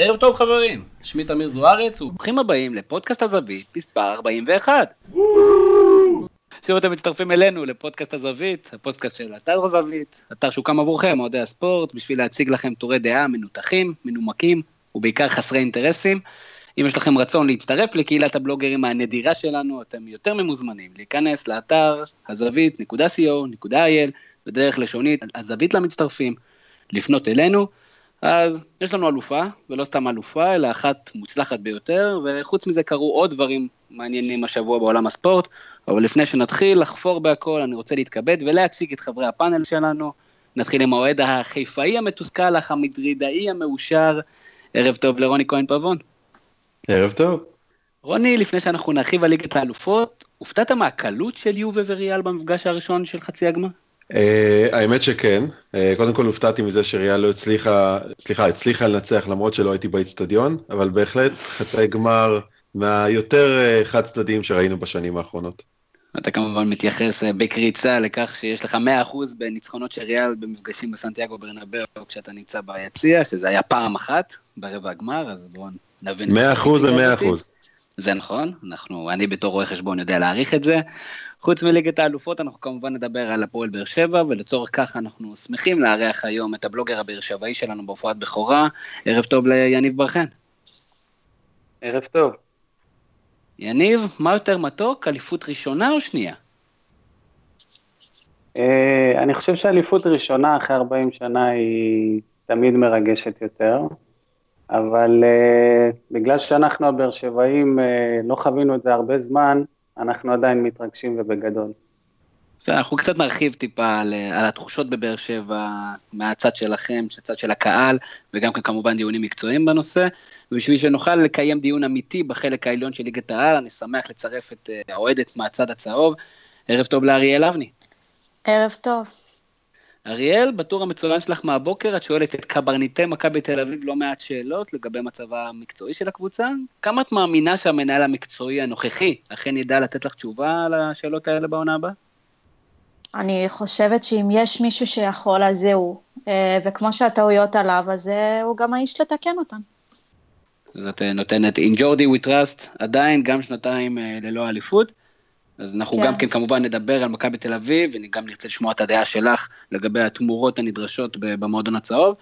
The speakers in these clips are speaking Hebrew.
ערב טוב חברים, שמי תמיר זוארץ, וברוכים הבאים לפודקאסט הזווית, מספר 41. שוב אתם מצטרפים אלינו לפודקאסט הזווית, הפודקאסט של אתר הזווית, אתר שהוקם עבורכם, אוהדי הספורט, בשביל להציג לכם טורי דעה מנותחים, מנומקים, ובעיקר חסרי אינטרסים. אם יש לכם רצון להצטרף לקהילת הבלוגרים הנדירה שלנו, אתם יותר ממוזמנים להיכנס לאתר הזווית.co.il, בדרך לשונית הזווית למצטרפים, לפנות אלינו. אז יש לנו אלופה, ולא סתם אלופה, אלא אחת מוצלחת ביותר, וחוץ מזה קרו עוד דברים מעניינים השבוע בעולם הספורט, אבל לפני שנתחיל לחפור בהכל, אני רוצה להתכבד ולהציג את חברי הפאנל שלנו. נתחיל עם האוהד החיפאי המתוסכל, אך המדרידאי המאושר. ערב טוב לרוני כהן פבון. ערב טוב. רוני, לפני שאנחנו נרחיב על ליגת האלופות, הופתעת מהקלות של יובה וריאל במפגש הראשון של חצי הגמר? Uh, האמת שכן, uh, קודם כל הופתעתי מזה שריאל לא הצליחה, סליחה, הצליחה לנצח למרות שלא הייתי באיצטדיון, אבל בהחלט חצי גמר מהיותר uh, חד צדדיים שראינו בשנים האחרונות. אתה כמובן מתייחס בקריצה לכך שיש לך 100% בניצחונות של ריאל במפגשים בסנטיאגו ברנבאו כשאתה נמצא ביציע, שזה היה פעם אחת ברבע הגמר, אז בואו נבין. 100% זה 100%. זה נכון, אנחנו, אני בתור רואה חשבון יודע להעריך את זה. חוץ מליגת האלופות אנחנו כמובן נדבר על הפועל באר שבע ולצורך כך אנחנו שמחים לארח היום את הבלוגר הבאר שבעי שלנו בהופעת בכורה. ערב טוב ליניב בר חן. ערב טוב. יניב, מה יותר מתוק, אליפות ראשונה או שנייה? אה, אני חושב שאליפות ראשונה אחרי 40 שנה היא תמיד מרגשת יותר, אבל uh, בגלל שאנחנו הבאר שבעים uh, לא חווינו את זה הרבה זמן, אנחנו עדיין מתרגשים ובגדול. בסדר, אנחנו קצת נרחיב טיפה על, על התחושות בבאר שבע, מהצד שלכם, מהצד של הקהל, וגם כן כמובן דיונים מקצועיים בנושא. ובשביל שנוכל לקיים דיון אמיתי בחלק העליון של ליגת העל, אני שמח לצרף את האוהדת מהצד הצהוב. ערב טוב לאריאל אבני. ערב טוב. אריאל, בטור המצוין שלך מהבוקר, את שואלת את קברניטי מכבי תל אביב לא מעט שאלות לגבי מצבה המקצועי של הקבוצה. כמה את מאמינה שהמנהל המקצועי הנוכחי אכן ידע לתת לך תשובה על השאלות האלה בעונה הבאה? אני חושבת שאם יש מישהו שיכול, אז זהו. אה, וכמו שהטעויות עליו, אז אה, הוא גם האיש לתקן אותן. אז את אה, נותנת In Jordi we trust, עדיין גם שנתיים ללא אליפות. אז אנחנו כן. גם כן כמובן נדבר על מכבי תל אביב, וגם נרצה לשמוע את הדעה שלך לגבי התמורות הנדרשות במועדון הצהוב.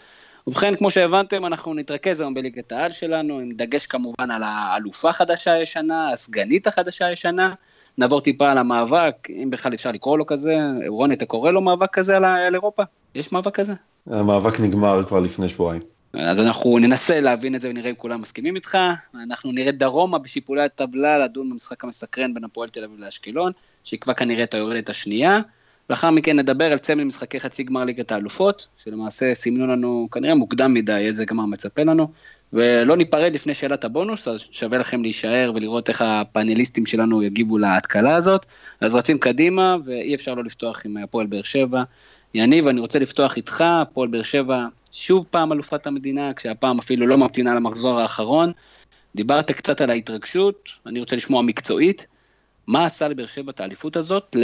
ובכן, כמו שהבנתם, אנחנו נתרכז היום בליגת העל שלנו, עם דגש כמובן על האלופה החדשה הישנה, הסגנית החדשה הישנה. נעבור טיפה על המאבק, אם בכלל אפשר לקרוא לו כזה. רוני, אתה קורא לו מאבק כזה על, על אירופה? יש מאבק כזה? המאבק נגמר כבר לפני שבועיים. אז אנחנו ננסה להבין את זה ונראה אם כולם מסכימים איתך. אנחנו נראה דרומה בשיפולי הטבלה לדון במשחק המסקרן בין הפועל תל אביב לאשקלון, שיקבע כנראה את היורדת השנייה. לאחר מכן נדבר על צמד משחקי חצי גמר ליגת האלופות, שלמעשה סימנו לנו כנראה מוקדם מדי איזה גמר מצפה לנו, ולא ניפרד לפני שאלת הבונוס, אז שווה לכם להישאר ולראות איך הפאנליסטים שלנו יגיבו להתקלה הזאת. אז רצים קדימה, ואי אפשר לא לפתוח עם הפועל באר שבע. יניב, אני רוצה לפתוח איתך, הפועל באר שבע שוב פעם אלופת המדינה, כשהפעם אפילו לא ממתינה למחזור האחרון. דיברת קצת על ההתרגשות, אני רוצה לשמוע מקצועית. מה עשה לבאר שבע את האליפות הזאת?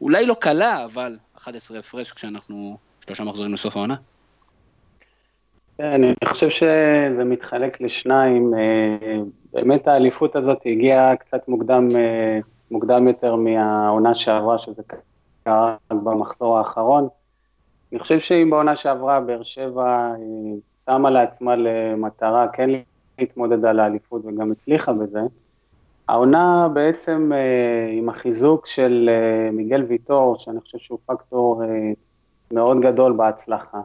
אולי לא קלה, אבל 11 הפרש כשאנחנו שלושה מחזורים לסוף העונה. אני חושב שזה מתחלק לשניים. אה, באמת האליפות הזאת הגיעה קצת מוקדם, אה, מוקדם יותר מהעונה שעברה, שזה קרה במחזור האחרון. אני חושב שאם בעונה שעברה באר שבע אה, שמה לעצמה למטרה כן להתמודד על האליפות וגם הצליחה בזה, העונה בעצם אה, עם החיזוק של אה, מיגל ויטור, שאני חושב שהוא פקטור מאוד גדול בהצלחה,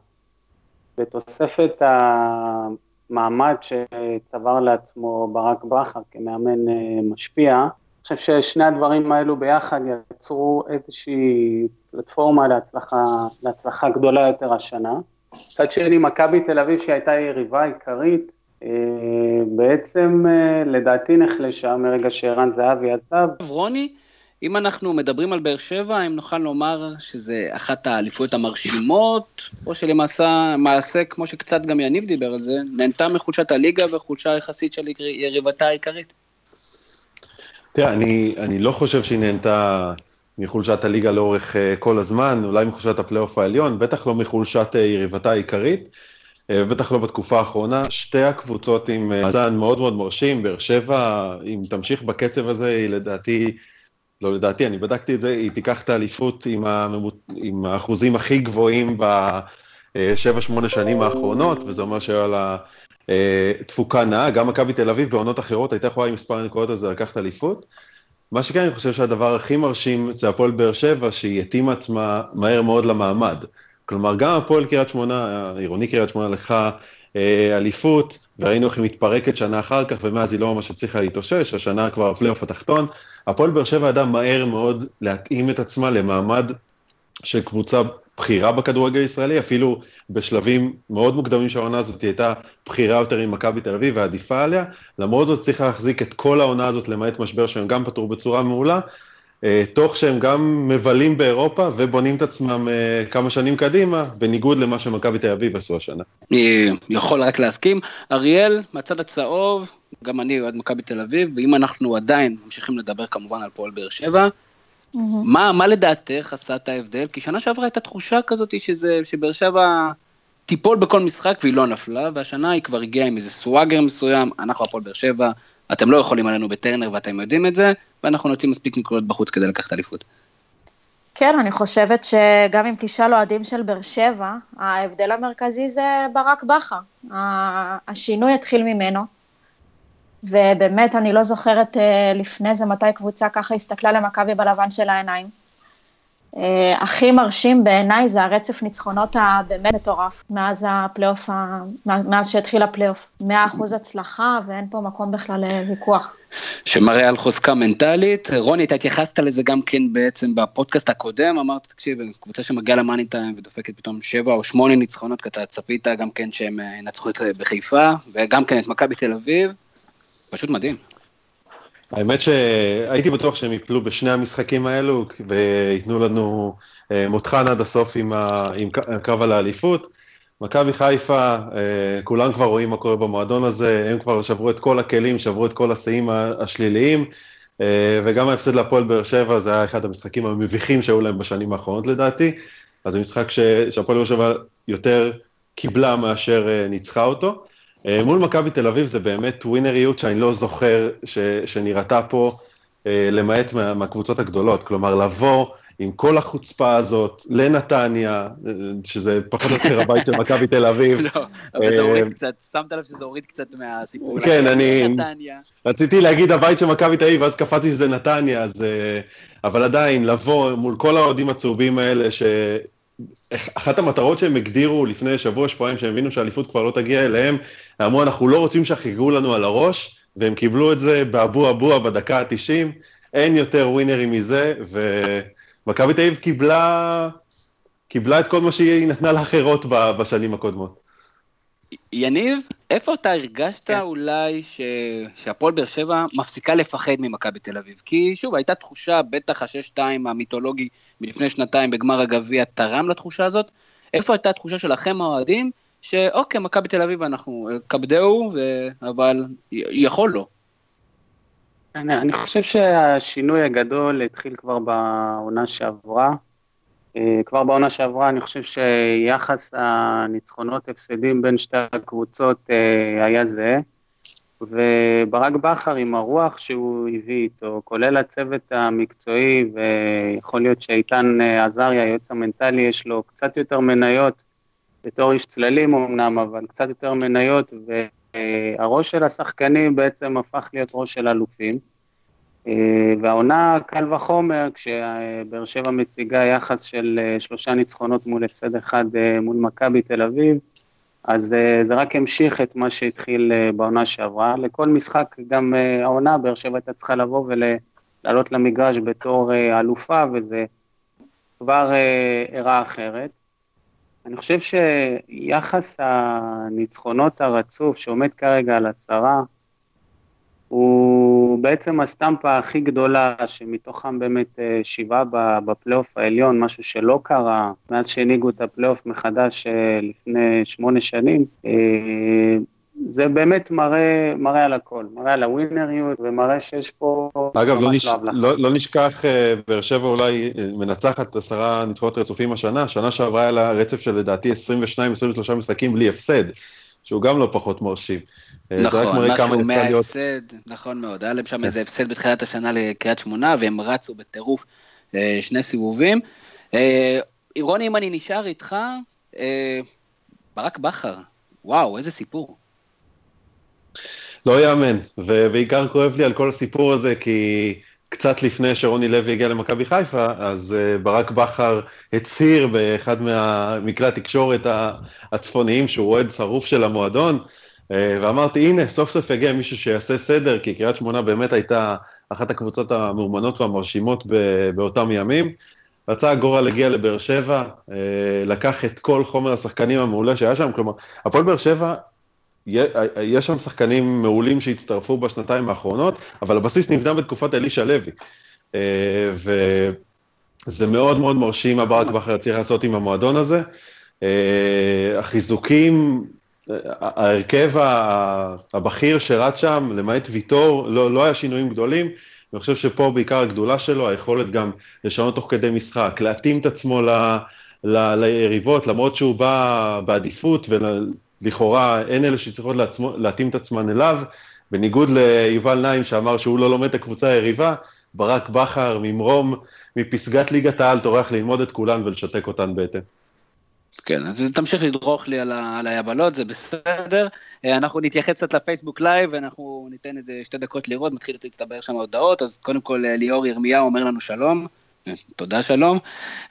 בתוספת המעמד שצבר לעצמו ברק בכר כמאמן משפיע, חושב ששני הדברים האלו ביחד יצרו איזושהי פלטפורמה להצלחה, להצלחה גדולה יותר השנה. מצד שני, מכבי תל אביב, שהייתה יריבה עיקרית, אה, בעצם אה, לדעתי נחלשה מרגע שערן זהבי עזב. רוני, אם אנחנו מדברים על באר שבע, האם נוכל לומר שזה אחת האליפויות המרשימות, או שלמעשה, מעשה, כמו שקצת גם יניב דיבר על זה, נהנתה מחולשת הליגה וחולשה יחסית של יריבתה העיקרית? תראה, אני, אני לא חושב שהיא נהנתה מחולשת הליגה לאורך uh, כל הזמן, אולי מחולשת הפלייאוף העליון, בטח לא מחולשת uh, יריבתה העיקרית, בטח לא בתקופה האחרונה. שתי הקבוצות עם מאזן מאוד מאוד מרשים, באר שבע, אם תמשיך בקצב הזה, היא לדעתי, לא לדעתי, אני בדקתי את זה, היא תיקח את האליפות עם, הממות, עם האחוזים הכי גבוהים בשבע, שמונה שנים האחרונות, וזה אומר שהיה לה תפוקה נאה, גם מכבי תל אביב בעונות אחרות הייתה יכולה עם מספר הנקודות הזה לקחת אליפות. מה שכן, אני חושב שהדבר הכי מרשים זה הפועל באר שבע, שהיא התאימה עצמה מהר מאוד למעמד. כלומר, גם הפועל קריית שמונה, עירוני קריית שמונה לקחה אה, אליפות, וראינו איך היא מתפרקת שנה אחר כך, ומאז היא לא ממש הצליחה להתאושש, השנה כבר הפלייאוף התחתון. הפועל באר שבע ידעה מהר מאוד להתאים את עצמה למעמד של קבוצה בחירה בכדורגל הישראלי, אפילו בשלבים מאוד מוקדמים של העונה הזאת, היא הייתה בחירה יותר עם מכבי תל אביב ועדיפה עליה, למרות זאת צריך להחזיק את כל העונה הזאת למעט משבר שהם גם פתרו בצורה מעולה, אה, תוך שהם גם מבלים באירופה ובונים את עצמם אה, כמה שנים קדימה, בניגוד למה שמכבי תל אביב עשו השנה. יכול רק להסכים. אריאל, מהצד הצהוב, גם אני אוהד מכבי תל אביב, ואם אנחנו עדיין ממשיכים לדבר כמובן על פועל באר שבע, Mm-hmm. מה, מה לדעתך עשה את ההבדל? כי שנה שעברה הייתה תחושה כזאת שזה, שבאר שבע תיפול בכל משחק והיא לא נפלה, והשנה היא כבר הגיעה עם איזה סוואגר מסוים, אנחנו הפועל באר שבע, אתם לא יכולים עלינו בטרנר ואתם יודעים את זה, ואנחנו נוציא מספיק נקודות בחוץ כדי לקחת אליפות. כן, אני חושבת שגם אם תשאל אוהדים של באר שבע, ההבדל המרכזי זה ברק בכר. השינוי התחיל ממנו, ובאמת, אני לא זוכרת אה, לפני זה מתי קבוצה ככה הסתכלה למכבי בלבן של העיניים. אה, הכי מרשים בעיניי זה הרצף ניצחונות הבאמת מטורף, מאז הפלייאוף, מאז שהתחיל הפלייאוף. 100% הצלחה ואין פה מקום בכלל לוויכוח. שמראה על חוזקה מנטלית. רוני, אתה התייחסת לזה גם כן בעצם בפודקאסט הקודם, אמרת, תקשיב, קבוצה שמגיעה ל money time ודופקת פתאום שבע או שמונה ניצחונות, כי אתה צפית גם כן שהם אה, ינצחו את בחיפה, וגם כן את מכבי תל אביב. פשוט מדהים. האמת שהייתי בטוח שהם יפלו בשני המשחקים האלו וייתנו לנו אה, מותחן עד הסוף עם, ה, עם הקרב על האליפות. מכבי חיפה, אה, כולם כבר רואים מה קורה במועדון הזה, הם כבר שברו את כל הכלים, שברו את כל השיאים השליליים, אה, וגם ההפסד להפועל באר שבע זה היה אחד המשחקים המביכים שהיו להם בשנים האחרונות לדעתי, אז זה משחק שהפועל באר שבע יותר קיבלה מאשר ניצחה אותו. אה, מול מכבי תל אביב זה באמת ווינריות שאני לא זוכר ש, שנראתה פה, אה, למעט מה, מהקבוצות הגדולות. כלומר, לבוא עם כל החוצפה הזאת לנתניה, אה, שזה פחות או יותר הבית של מכבי תל אביב. לא, אבל זה הוריד קצת, שמת לב שזה הוריד קצת מהסיפור. כן, אני... רציתי להגיד הבית של מכבי תל אביב, ואז קפצתי שזה נתניה, אז... אבל עדיין, לבוא מול כל האוהדים הצהובים האלה, ש... אחת המטרות שהם הגדירו לפני שבוע, שבועיים, שהם הבינו שהאליפות כבר לא תגיע אליהם, אמרו, אנחנו לא רוצים שיחגגו לנו על הראש, והם קיבלו את זה באבו אבו בדקה ה-90, אין יותר ווינרים מזה, ומכבי תל אביב קיבלה, קיבלה את כל מה שהיא נתנה לאחרות בשנים הקודמות. יניב, איפה אתה הרגשת כן. אולי ש... שהפועל באר שבע מפסיקה לפחד ממכבי תל אביב? כי שוב, הייתה תחושה, בטח השש-שתיים המיתולוגי מלפני שנתיים בגמר הגביע תרם לתחושה הזאת. איפה הייתה התחושה שלכם האוהדים, שאוקיי, מכבי תל אביב אנחנו כבדהו, ו... אבל יכול לא. אני, אני חושב שהשינוי הגדול התחיל כבר בעונה שעברה. אה, כבר בעונה שעברה אני חושב שיחס הניצחונות הפסדים בין שתי הקבוצות אה, היה זהה. וברק בכר עם הרוח שהוא הביא איתו, כולל הצוות המקצועי, ויכול להיות שאיתן אה, עזריה, היועץ המנטלי, יש לו קצת יותר מניות, בתור איש צללים אמנם, אבל קצת יותר מניות, והראש של השחקנים בעצם הפך להיות ראש של אלופים. אה, והעונה קל וחומר, כשבאר שבע מציגה יחס של אה, שלושה ניצחונות מול הפסד אחד מול מכבי תל אביב, אז זה רק המשיך את מה שהתחיל בעונה שעברה. לכל משחק, גם העונה, באר שבע הייתה צריכה לבוא ולעלות למגרש בתור אלופה, וזה כבר הראה אחרת. אני חושב שיחס הניצחונות הרצוף שעומד כרגע על עשרה, הוא בעצם הסטמפה הכי גדולה, שמתוכם באמת אה, שבעה בפלייאוף העליון, משהו שלא קרה מאז שהנהיגו את הפלייאוף מחדש אה, לפני שמונה שנים. אה, זה באמת מראה, מראה על הכל, מראה על הווינריות ומראה שיש פה... אגב, לא, נש... לא, לא נשכח, אה, באר שבע אולי אה, מנצחת עשרה ניצחונות רצופים השנה, שנה שעברה היה לה רצף של לדעתי 22-23 משחקים בלי הפסד, שהוא גם לא פחות מרשים. נכון, משהו מההפסד, נכון מאוד, היה להם שם. איזה הפסד בתחילת השנה לקריית שמונה, והם רצו בטירוף שני סיבובים. רוני, אם אני נשאר איתך, ברק בכר, וואו, איזה סיפור. לא יאמן, ובעיקר כואב לי על כל הסיפור הזה, כי קצת לפני שרוני לוי הגיע למכבי חיפה, אז uh, ברק בכר הצהיר באחד מכלי התקשורת הצפוניים שהוא אוהד שרוף של המועדון, uh, ואמרתי, הנה, סוף סוף הגיע מישהו שיעשה סדר, כי קריית שמונה באמת הייתה אחת הקבוצות המאומנות והמרשימות באותם ימים. רצה הגורל להגיע לבאר שבע, uh, לקח את כל חומר השחקנים המעולה שהיה שם, כלומר, הפועל באר שבע יש שם שחקנים מעולים שהצטרפו בשנתיים האחרונות, אבל הבסיס נבנה בתקופת אלישע לוי. אה, וזה מאוד מאוד מרשים מה ברק בכר צריך לעשות עם המועדון הזה. אה, החיזוקים, ההרכב הבכיר שרץ שם, למעט ויטור, לא, לא היה שינויים גדולים. אני חושב שפה בעיקר הגדולה שלו, היכולת גם לשנות תוך כדי משחק, להתאים את עצמו ל, ל, ליריבות, למרות שהוא בא בעדיפות לכאורה אין אלה שצריכות לעצמו, להתאים את עצמן אליו, בניגוד ליובל נעים שאמר שהוא לא לומד את הקבוצה היריבה, ברק בכר ממרום, מפסגת ליגת העל, טורח ללמוד את כולן ולשתק אותן בהתאם. כן, אז תמשיך לדרוך לי על, ה, על היבלות, זה בסדר. אה, אנחנו נתייחס קצת לפייסבוק live, ואנחנו ניתן איזה שתי דקות לראות, מתחיל להצטבר שם הודעות, אז קודם כל אה, ליאור ירמיהו אומר לנו שלום. תודה שלום.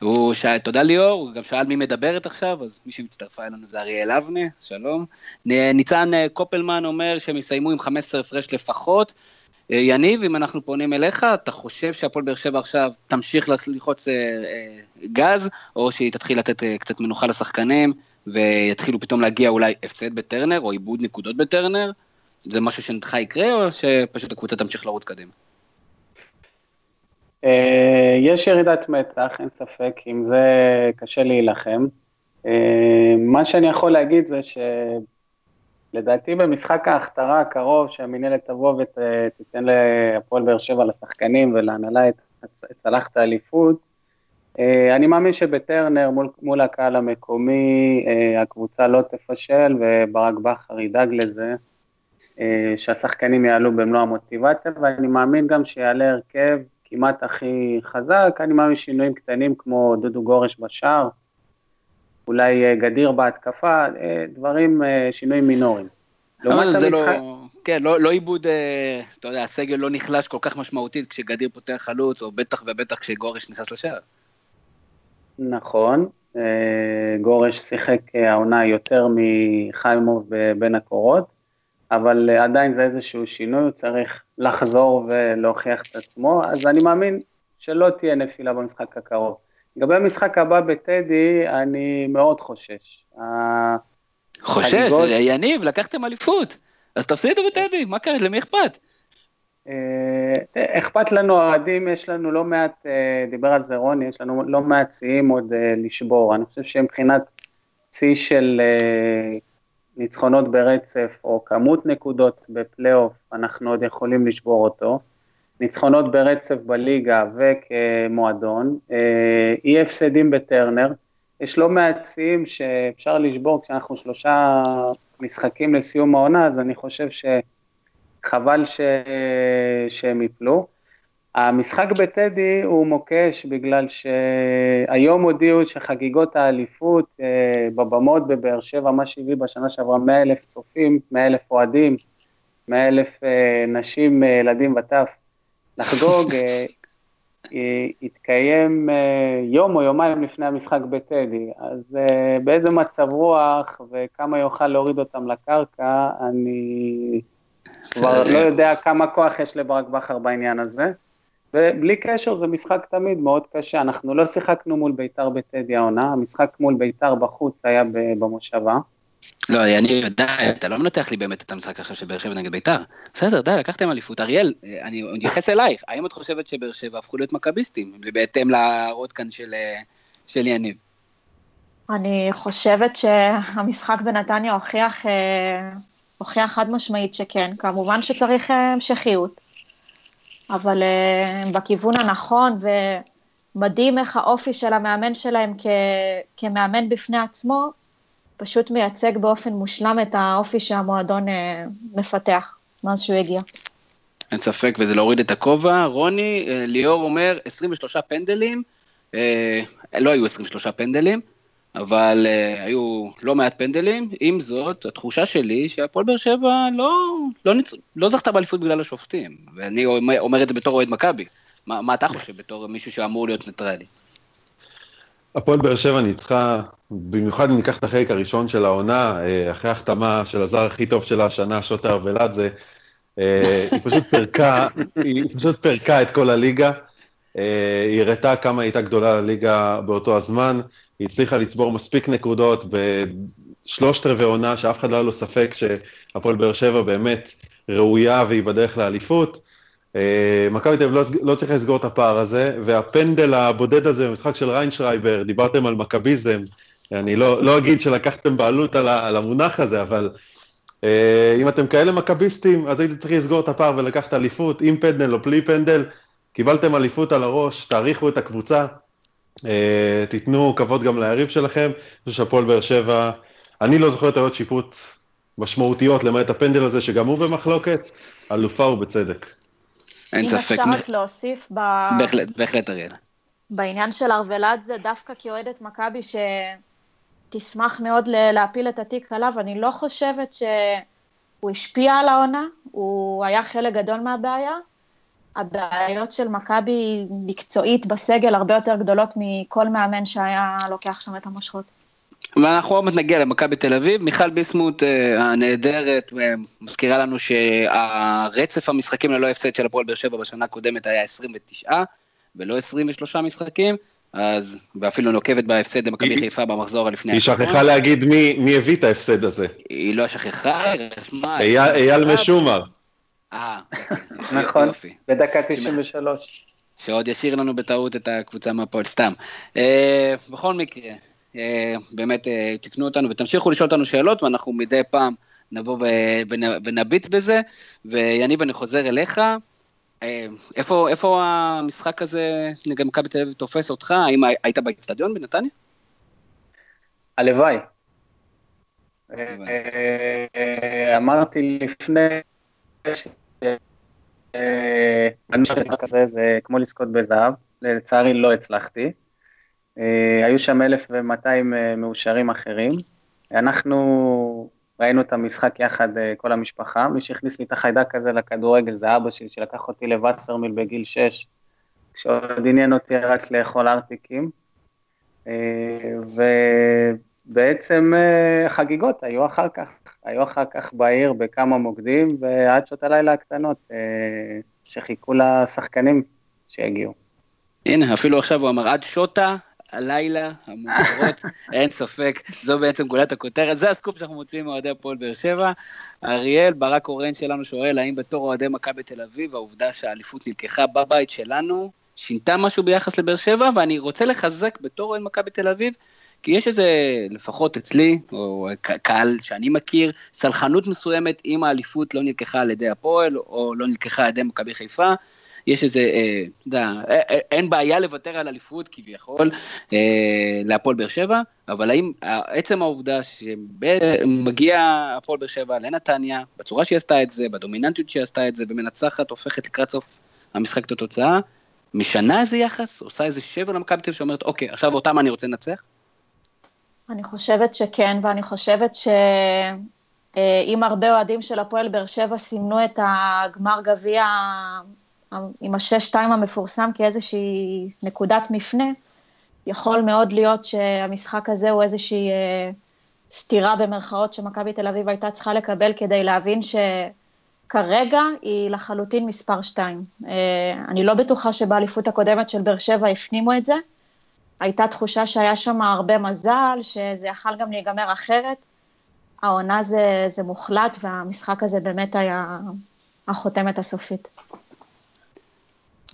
הוא תודה ליאור, הוא גם שאל מי מדברת עכשיו, אז מי שמצטרפה אלינו זה אריאל אבנה, שלום. ניצן אה, קופלמן אומר שהם יסיימו עם 15 הפרש לפחות. אה, יניב, אם אנחנו פונים אליך, אתה חושב שהפועל באר שבע עכשיו תמשיך ללחוץ אה, גז, או שהיא תתחיל לתת קצת מנוחה לשחקנים, ויתחילו פתאום להגיע אולי הפסד בטרנר, או איבוד נקודות בטרנר? זה משהו שנדחה יקרה, או שפשוט הקבוצה תמשיך לרוץ קדימה? אה, יש ירידת מתח, אין ספק, עם זה קשה להילחם. אה, מה שאני יכול להגיד זה שלדעתי במשחק ההכתרה הקרוב, שהמינהלת תבוא ותיתן להפועל באר שבע לשחקנים ולהנהלה את צלחת האליפות, אה, אני מאמין שבטרנר מול, מול הקהל המקומי הקבוצה לא תפשל וברק בכר ידאג לזה, שהשחקנים יעלו במלוא המוטיבציה, ואני מאמין גם שיעלה הרכב כמעט הכי חזק, אני מאמין שינויים קטנים כמו דודו גורש בשער, אולי אה, גדיר בהתקפה, אה, דברים, אה, שינויים מינוריים. אבל זה לא, כן, לא, לא עיבוד, אתה יודע, הסגל לא נחלש כל כך משמעותית כשגדיר פותח חלוץ, או בטח ובטח כשגורש נכנס לשער. נכון, גורש שיחק העונה יותר מחיימוב בין הקורות. אבל אה, עדיין זה איזשהו שינוי, הוא צריך לחזור ולהוכיח את עצמו, אז אני מאמין שלא תהיה נפילה במשחק הקרוב. לגבי המשחק הבא בטדי, אני מאוד חושש. חושש? החגיגות... יניב, לקחתם אליפות, אז תפסידו בטדי, מה קרה? למי אכפת? אה, אכפת לנו אוהדים, יש לנו לא מעט, אה, דיבר על זה רוני, יש לנו לא מעט שיאים עוד לשבור. אני חושב שמבחינת שיא של ניצחונות ברצף או כמות נקודות בפלייאוף, אנחנו עוד יכולים לשבור אותו. ניצחונות ברצף בליגה וכמועדון, אה, אי הפסדים בטרנר, יש לא מעט שיאים שאפשר לשבור כשאנחנו שלושה משחקים לסיום העונה, אז אני חושב שחבל ש... שהם יפלו. המשחק בטדי הוא מוקש בגלל שהיום הודיעו שחגיגות האליפות אה, בבמות בבאר שבע, מה שהביא בשנה שעברה 100 אלף צופים, 100 אלף אוהדים, 100 אלף אה, נשים, אה, ילדים וטף, לחגוג, התקיים יום או יומיים לפני המשחק בטדי, אז באיזה מצב רוח וכמה יוכל להוריד אותם לקרקע, אני כבר לא יודע כמה כוח יש לברק בכר בעניין הזה. ובלי קשר זה משחק תמיד מאוד קשה, אנחנו לא שיחקנו מול ביתר בטדי העונה, המשחק מול ביתר בחוץ היה במושבה. לא, אני, די, אתה לא מנתח לי באמת את המשחק עכשיו של באר שבע נגד ביתר. בסדר, די, לקחתם אליפות. אריאל, אני אתייחס אלייך, האם את חושבת שבאר שבע הפכו להיות מכביסטים, בהתאם להראות כאן של, של יניב? אני חושבת שהמשחק בנתניה הוכיח אה, הוכיח חד משמעית שכן, כמובן שצריך המשכיות, אבל בכיוון הנכון, ומדהים איך האופי של המאמן שלהם כ, כמאמן בפני עצמו, פשוט מייצג באופן מושלם את האופי שהמועדון מפתח מאז שהוא הגיע. אין ספק, וזה להוריד את הכובע. רוני, ליאור אומר 23 פנדלים, לא היו 23 פנדלים, אבל uh, היו לא מעט פנדלים. עם זאת, התחושה שלי שהפועל באר שבע לא, לא, נצ... לא זכתה באליפות בגלל השופטים, ואני אומר, את זה בתור אוהד מכבי. מה, מה אתה חושב בתור מישהו שאמור להיות ניטרלי? הפועל באר שבע ניצחה, במיוחד אם ניקח את החלק הראשון של העונה, אה, אחרי ההחתמה של הזר הכי טוב שלה השנה, שוטה ארוולדזה, אה, היא פשוט פירקה, היא פשוט פירקה את כל הליגה. היא הראתה כמה היא הייתה גדולה לליגה באותו הזמן. היא הצליחה לצבור מספיק נקודות בשלושת רבעי עונה, שאף אחד לא היה לו ספק שהפועל באר שבע באמת ראויה והיא בדרך לאליפות. אה, מכבי תל אביב לא, לא צריך לסגור את הפער הזה, והפנדל הבודד הזה במשחק של ריינשרייבר, דיברתם על מכביזם, אני לא, לא אגיד שלקחתם בעלות על, על המונח הזה, אבל אה, אם אתם כאלה מכביסטים, אז הייתם צריכים לסגור את הפער ולקחת אליפות, עם פנדל או בלי פנדל, קיבלתם אליפות על הראש, תעריכו את הקבוצה, תיתנו כבוד גם ליריב שלכם, אני חושב שהפועל באר שבע, אני לא זוכר טעויות שיפוט משמעותיות, למעט הפנדל הזה, שגם הוא במחלוקת, אלופה ובצדק. אין ספק. אם אפשר רק להוסיף ב... בהחלט, בהחלט אריאל. בעניין של ארוולד זה דווקא כאוהדת מכבי שתשמח מאוד להפיל את התיק עליו, אני לא חושבת שהוא השפיע על העונה, הוא היה חלק גדול מהבעיה, הבעיות של מכבי מקצועית בסגל הרבה יותר גדולות מכל מאמן שהיה לוקח שם את המושכות. ואנחנו עוד מעט נגיע למכבי תל אביב, מיכל ביסמוט uh, הנהדרת uh, מזכירה לנו שהרצף המשחקים ללא הפסד של הפועל באר שבע בשנה הקודמת היה 29 ולא 23 משחקים, אז, ואפילו נוקבת בהפסד למכבי חיפה במחזור הלפני. היא שכחה להגיד מי, מי הביא את ההפסד הזה. היא לא שכחה, היא רשמה. אייל משומר. אה, נכון, בדקה 93. שעוד ישאיר לנו בטעות את הקבוצה מהפועל, סתם. אה, בכל מקרה, אה, באמת תקנו אותנו ותמשיכו לשאול אותנו שאלות, ואנחנו מדי פעם נבוא ונביט בזה. ויניב, אני חוזר אליך. איפה, איפה המשחק הזה נגד מכבי תל אביב תופס אותך? האם היית באצטדיון בנתניה? הלוואי. אמרתי לפני זה כמו לזכות בזהב, לצערי לא הצלחתי. אה, היו שם 1,200 אה, מאושרים אחרים. אנחנו ראינו את המשחק יחד, אה, כל המשפחה. מי שהכניס לי את החיידק הזה לכדורגל זה אבא שלי, שלקח אותי לווסרמיל בגיל 6, כשעוד עניין אותי רק לאכול ארטיקים. ו... בעצם אה, חגיגות היו אחר כך, היו אחר כך בעיר בכמה מוקדים, ועד שעות הלילה הקטנות, אה, שחיכו לשחקנים שיגיעו. הנה, אפילו עכשיו הוא אמר, עד שוטה, הלילה, המאוחרות, אין ספק, זו בעצם גולת הכותרת, זה הסקופ שאנחנו מוציאים מאוהדי הפועל באר שבע. אריאל, ברק אורן שלנו שואל, האם בתור אוהדי מכבי תל אביב, העובדה שהאליפות נלקחה בבית שלנו, שינתה משהו ביחס לבאר שבע, ואני רוצה לחזק בתור אוהד מכבי תל אביב, כי יש איזה, לפחות אצלי, או קהל שאני מכיר, סלחנות מסוימת אם האליפות לא נלקחה על ידי הפועל, או לא נלקחה על ידי מכבי חיפה. יש איזה, אה, אתה יודע, אין בעיה לוותר על אליפות כביכול אה, להפועל באר שבע, אבל האם עצם העובדה שמגיע הפועל באר שבע לנתניה, בצורה שהיא עשתה את זה, בדומיננטיות שהיא עשתה את זה, ומנצחת, הופכת לקראת סוף המשחק את התוצאה, משנה איזה יחס, עושה איזה שבר למכבי תל שאומרת, אוקיי, עכשיו אותם אני רוצה לנצח? אני חושבת שכן, ואני חושבת שאם הרבה אוהדים של הפועל באר שבע סימנו את הגמר גביע עם השש-שתיים המפורסם כאיזושהי נקודת מפנה, יכול מאוד להיות שהמשחק הזה הוא איזושהי אה, סתירה במרכאות שמכבי תל אביב הייתה צריכה לקבל כדי להבין שכרגע היא לחלוטין מספר שתיים. אה, אני לא בטוחה שבאליפות הקודמת של באר שבע הפנימו את זה, הייתה תחושה שהיה שם הרבה מזל, שזה יכל גם להיגמר אחרת. העונה זה, זה מוחלט, והמשחק הזה באמת היה החותמת הסופית.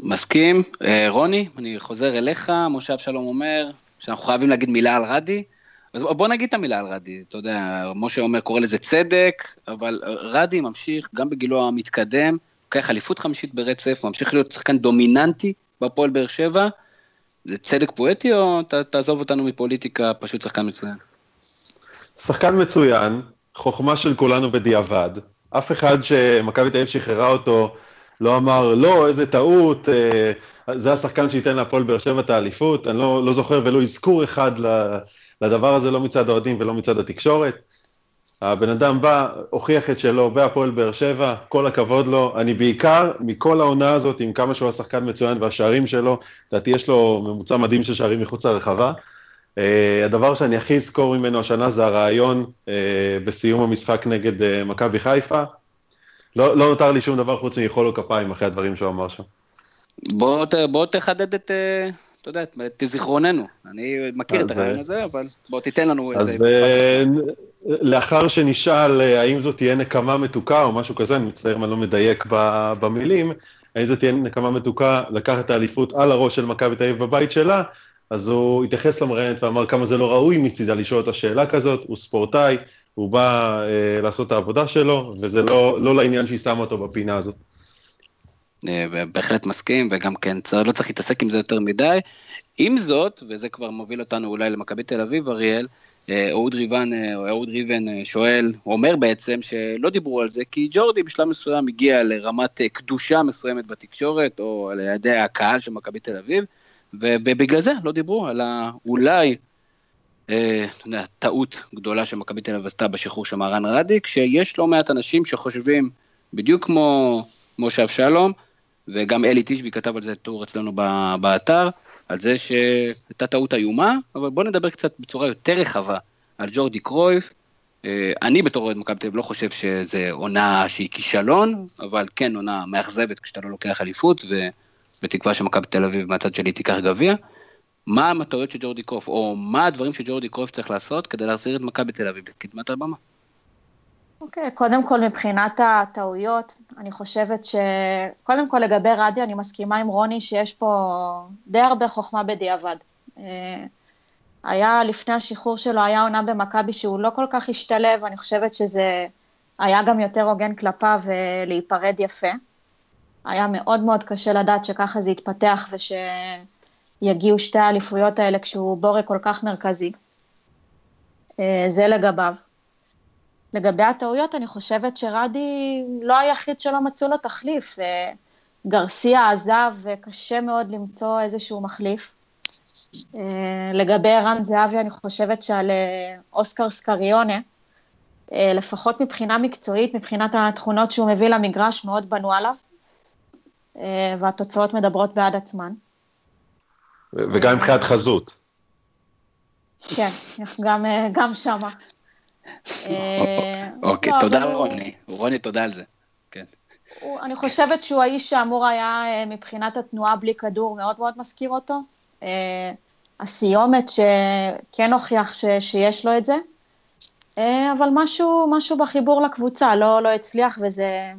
מסכים. אה, רוני, אני חוזר אליך, משה אבשלום אומר שאנחנו חייבים להגיד מילה על רדי. אז בוא נגיד את המילה על רדי, אתה יודע, משה אומר, קורא לזה צדק, אבל רדי ממשיך, גם בגילו המתקדם, לוקח אליפות חמישית ברצף, ממשיך להיות שחקן דומיננטי בפועל באר שבע, זה צדק פואטי או ת, תעזוב אותנו מפוליטיקה, פשוט שחקן מצוין? שחקן מצוין, חוכמה של כולנו בדיעבד. אף אחד שמכבי תל אביב שחררה אותו לא אמר, לא, איזה טעות, אה, זה השחקן שייתן להפועל באר שבע את האליפות. אני לא, לא זוכר ולו אזכור אחד לדבר הזה, לא מצד האוהדים ולא מצד התקשורת. הבן אדם בא, הוכיח את שלו בהפועל באר שבע, כל הכבוד לו. אני בעיקר, מכל העונה הזאת, עם כמה שהוא השחקן מצוין והשערים שלו, לדעתי יש לו ממוצע מדהים של שערים מחוץ לרחבה. Uh, הדבר שאני הכי אזכור ממנו השנה זה הרעיון uh, בסיום המשחק נגד uh, מכבי חיפה. לא, לא נותר לי שום דבר חוץ ממחול לו כפיים אחרי הדברים שהוא אמר שם. בוא, בוא תחדד את, אתה יודע, את זיכרוננו. אני מכיר את הרעיון הזה, אבל בוא תיתן לנו אז איזה... לאחר שנשאל האם זאת תהיה נקמה מתוקה או משהו כזה, אני מצטער אם אני לא מדייק במילים, האם זאת תהיה נקמה מתוקה לקחת את האליפות על הראש של מכבי תל אביב בבית שלה, אז הוא התייחס למראיינת ואמר כמה זה לא ראוי מצידה לשאול את השאלה כזאת, הוא ספורטאי, הוא בא אה, לעשות את העבודה שלו, וזה לא, לא לעניין שהיא שמה אותו בפינה הזאת. אה, בהחלט מסכים, וגם כן, לא צריך להתעסק עם זה יותר מדי. עם זאת, וזה כבר מוביל אותנו אולי למכבי תל אביב, אריאל, אה, אהוד ריבן, אה, אהוד ריבן שואל, אומר בעצם שלא דיברו על זה, כי ג'ורדי בשלב מסוים הגיע לרמת קדושה מסוימת בתקשורת, או על ידי הקהל של מכבי תל אביב, ובגלל זה לא דיברו על האולי, אה, טעות גדולה שמכבי תל אביב עשתה בשחרור של מהרן רדיק, שיש לא מעט אנשים שחושבים, בדיוק כמו משה אבשלום, וגם אלי תשבי כתב על זה טור אצלנו באתר, על זה שהייתה טעות איומה, אבל בואו נדבר קצת בצורה יותר רחבה על ג'ורדי קרויף. אה, אני בתור אוהד מכבי תל אביב לא חושב שזו עונה שהיא כישלון, אבל כן עונה מאכזבת כשאתה לא לוקח אליפות, ובתקווה שמכבי תל אביב מהצד שלי תיקח גביע. מה המטרות של ג'ורדי קרויף, או מה הדברים שג'ורדי קרויף צריך לעשות כדי להחזיר את מכבי תל אביב לקדמת הבמה? אוקיי, okay, קודם כל מבחינת הטעויות, אני חושבת ש... קודם כל לגבי רדיו, אני מסכימה עם רוני שיש פה די הרבה חוכמה בדיעבד. אה, היה, לפני השחרור שלו, היה עונה במכבי שהוא לא כל כך השתלב, אני חושבת שזה היה גם יותר הוגן כלפיו להיפרד יפה. היה מאוד מאוד קשה לדעת שככה זה יתפתח ושיגיעו שתי האליפויות האלה כשהוא בורג כל כך מרכזי. אה, זה לגביו. לגבי הטעויות, אני חושבת שרדי לא היחיד שלא מצאו לו תחליף. אה, גרסיה עזב וקשה מאוד למצוא איזשהו מחליף. אה, לגבי ערן זהבי, אני חושבת שעל אה, אוסקר סקריונה, לפחות מבחינה מקצועית, מבחינת התכונות שהוא מביא למגרש, מאוד בנו עליו, והתוצאות מדברות בעד עצמן. וגם מבחינת חזות. כן, גם, גם שמה. אה, אוקיי, תודה רוני. רוני, תודה על זה. כן. אני חושבת שהוא האיש שאמור היה אה, מבחינת התנועה בלי כדור מאוד מאוד מזכיר אותו. אה, הסיומת שכן הוכיח ש, שיש לו את זה, אבל משהו, משהו בחיבור לקבוצה לא, לא הצליח וזה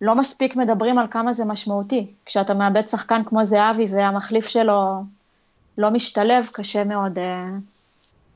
לא מספיק מדברים על כמה זה משמעותי. כשאתה מאבד שחקן כמו זהבי והמחליף שלו לא משתלב, קשה מאוד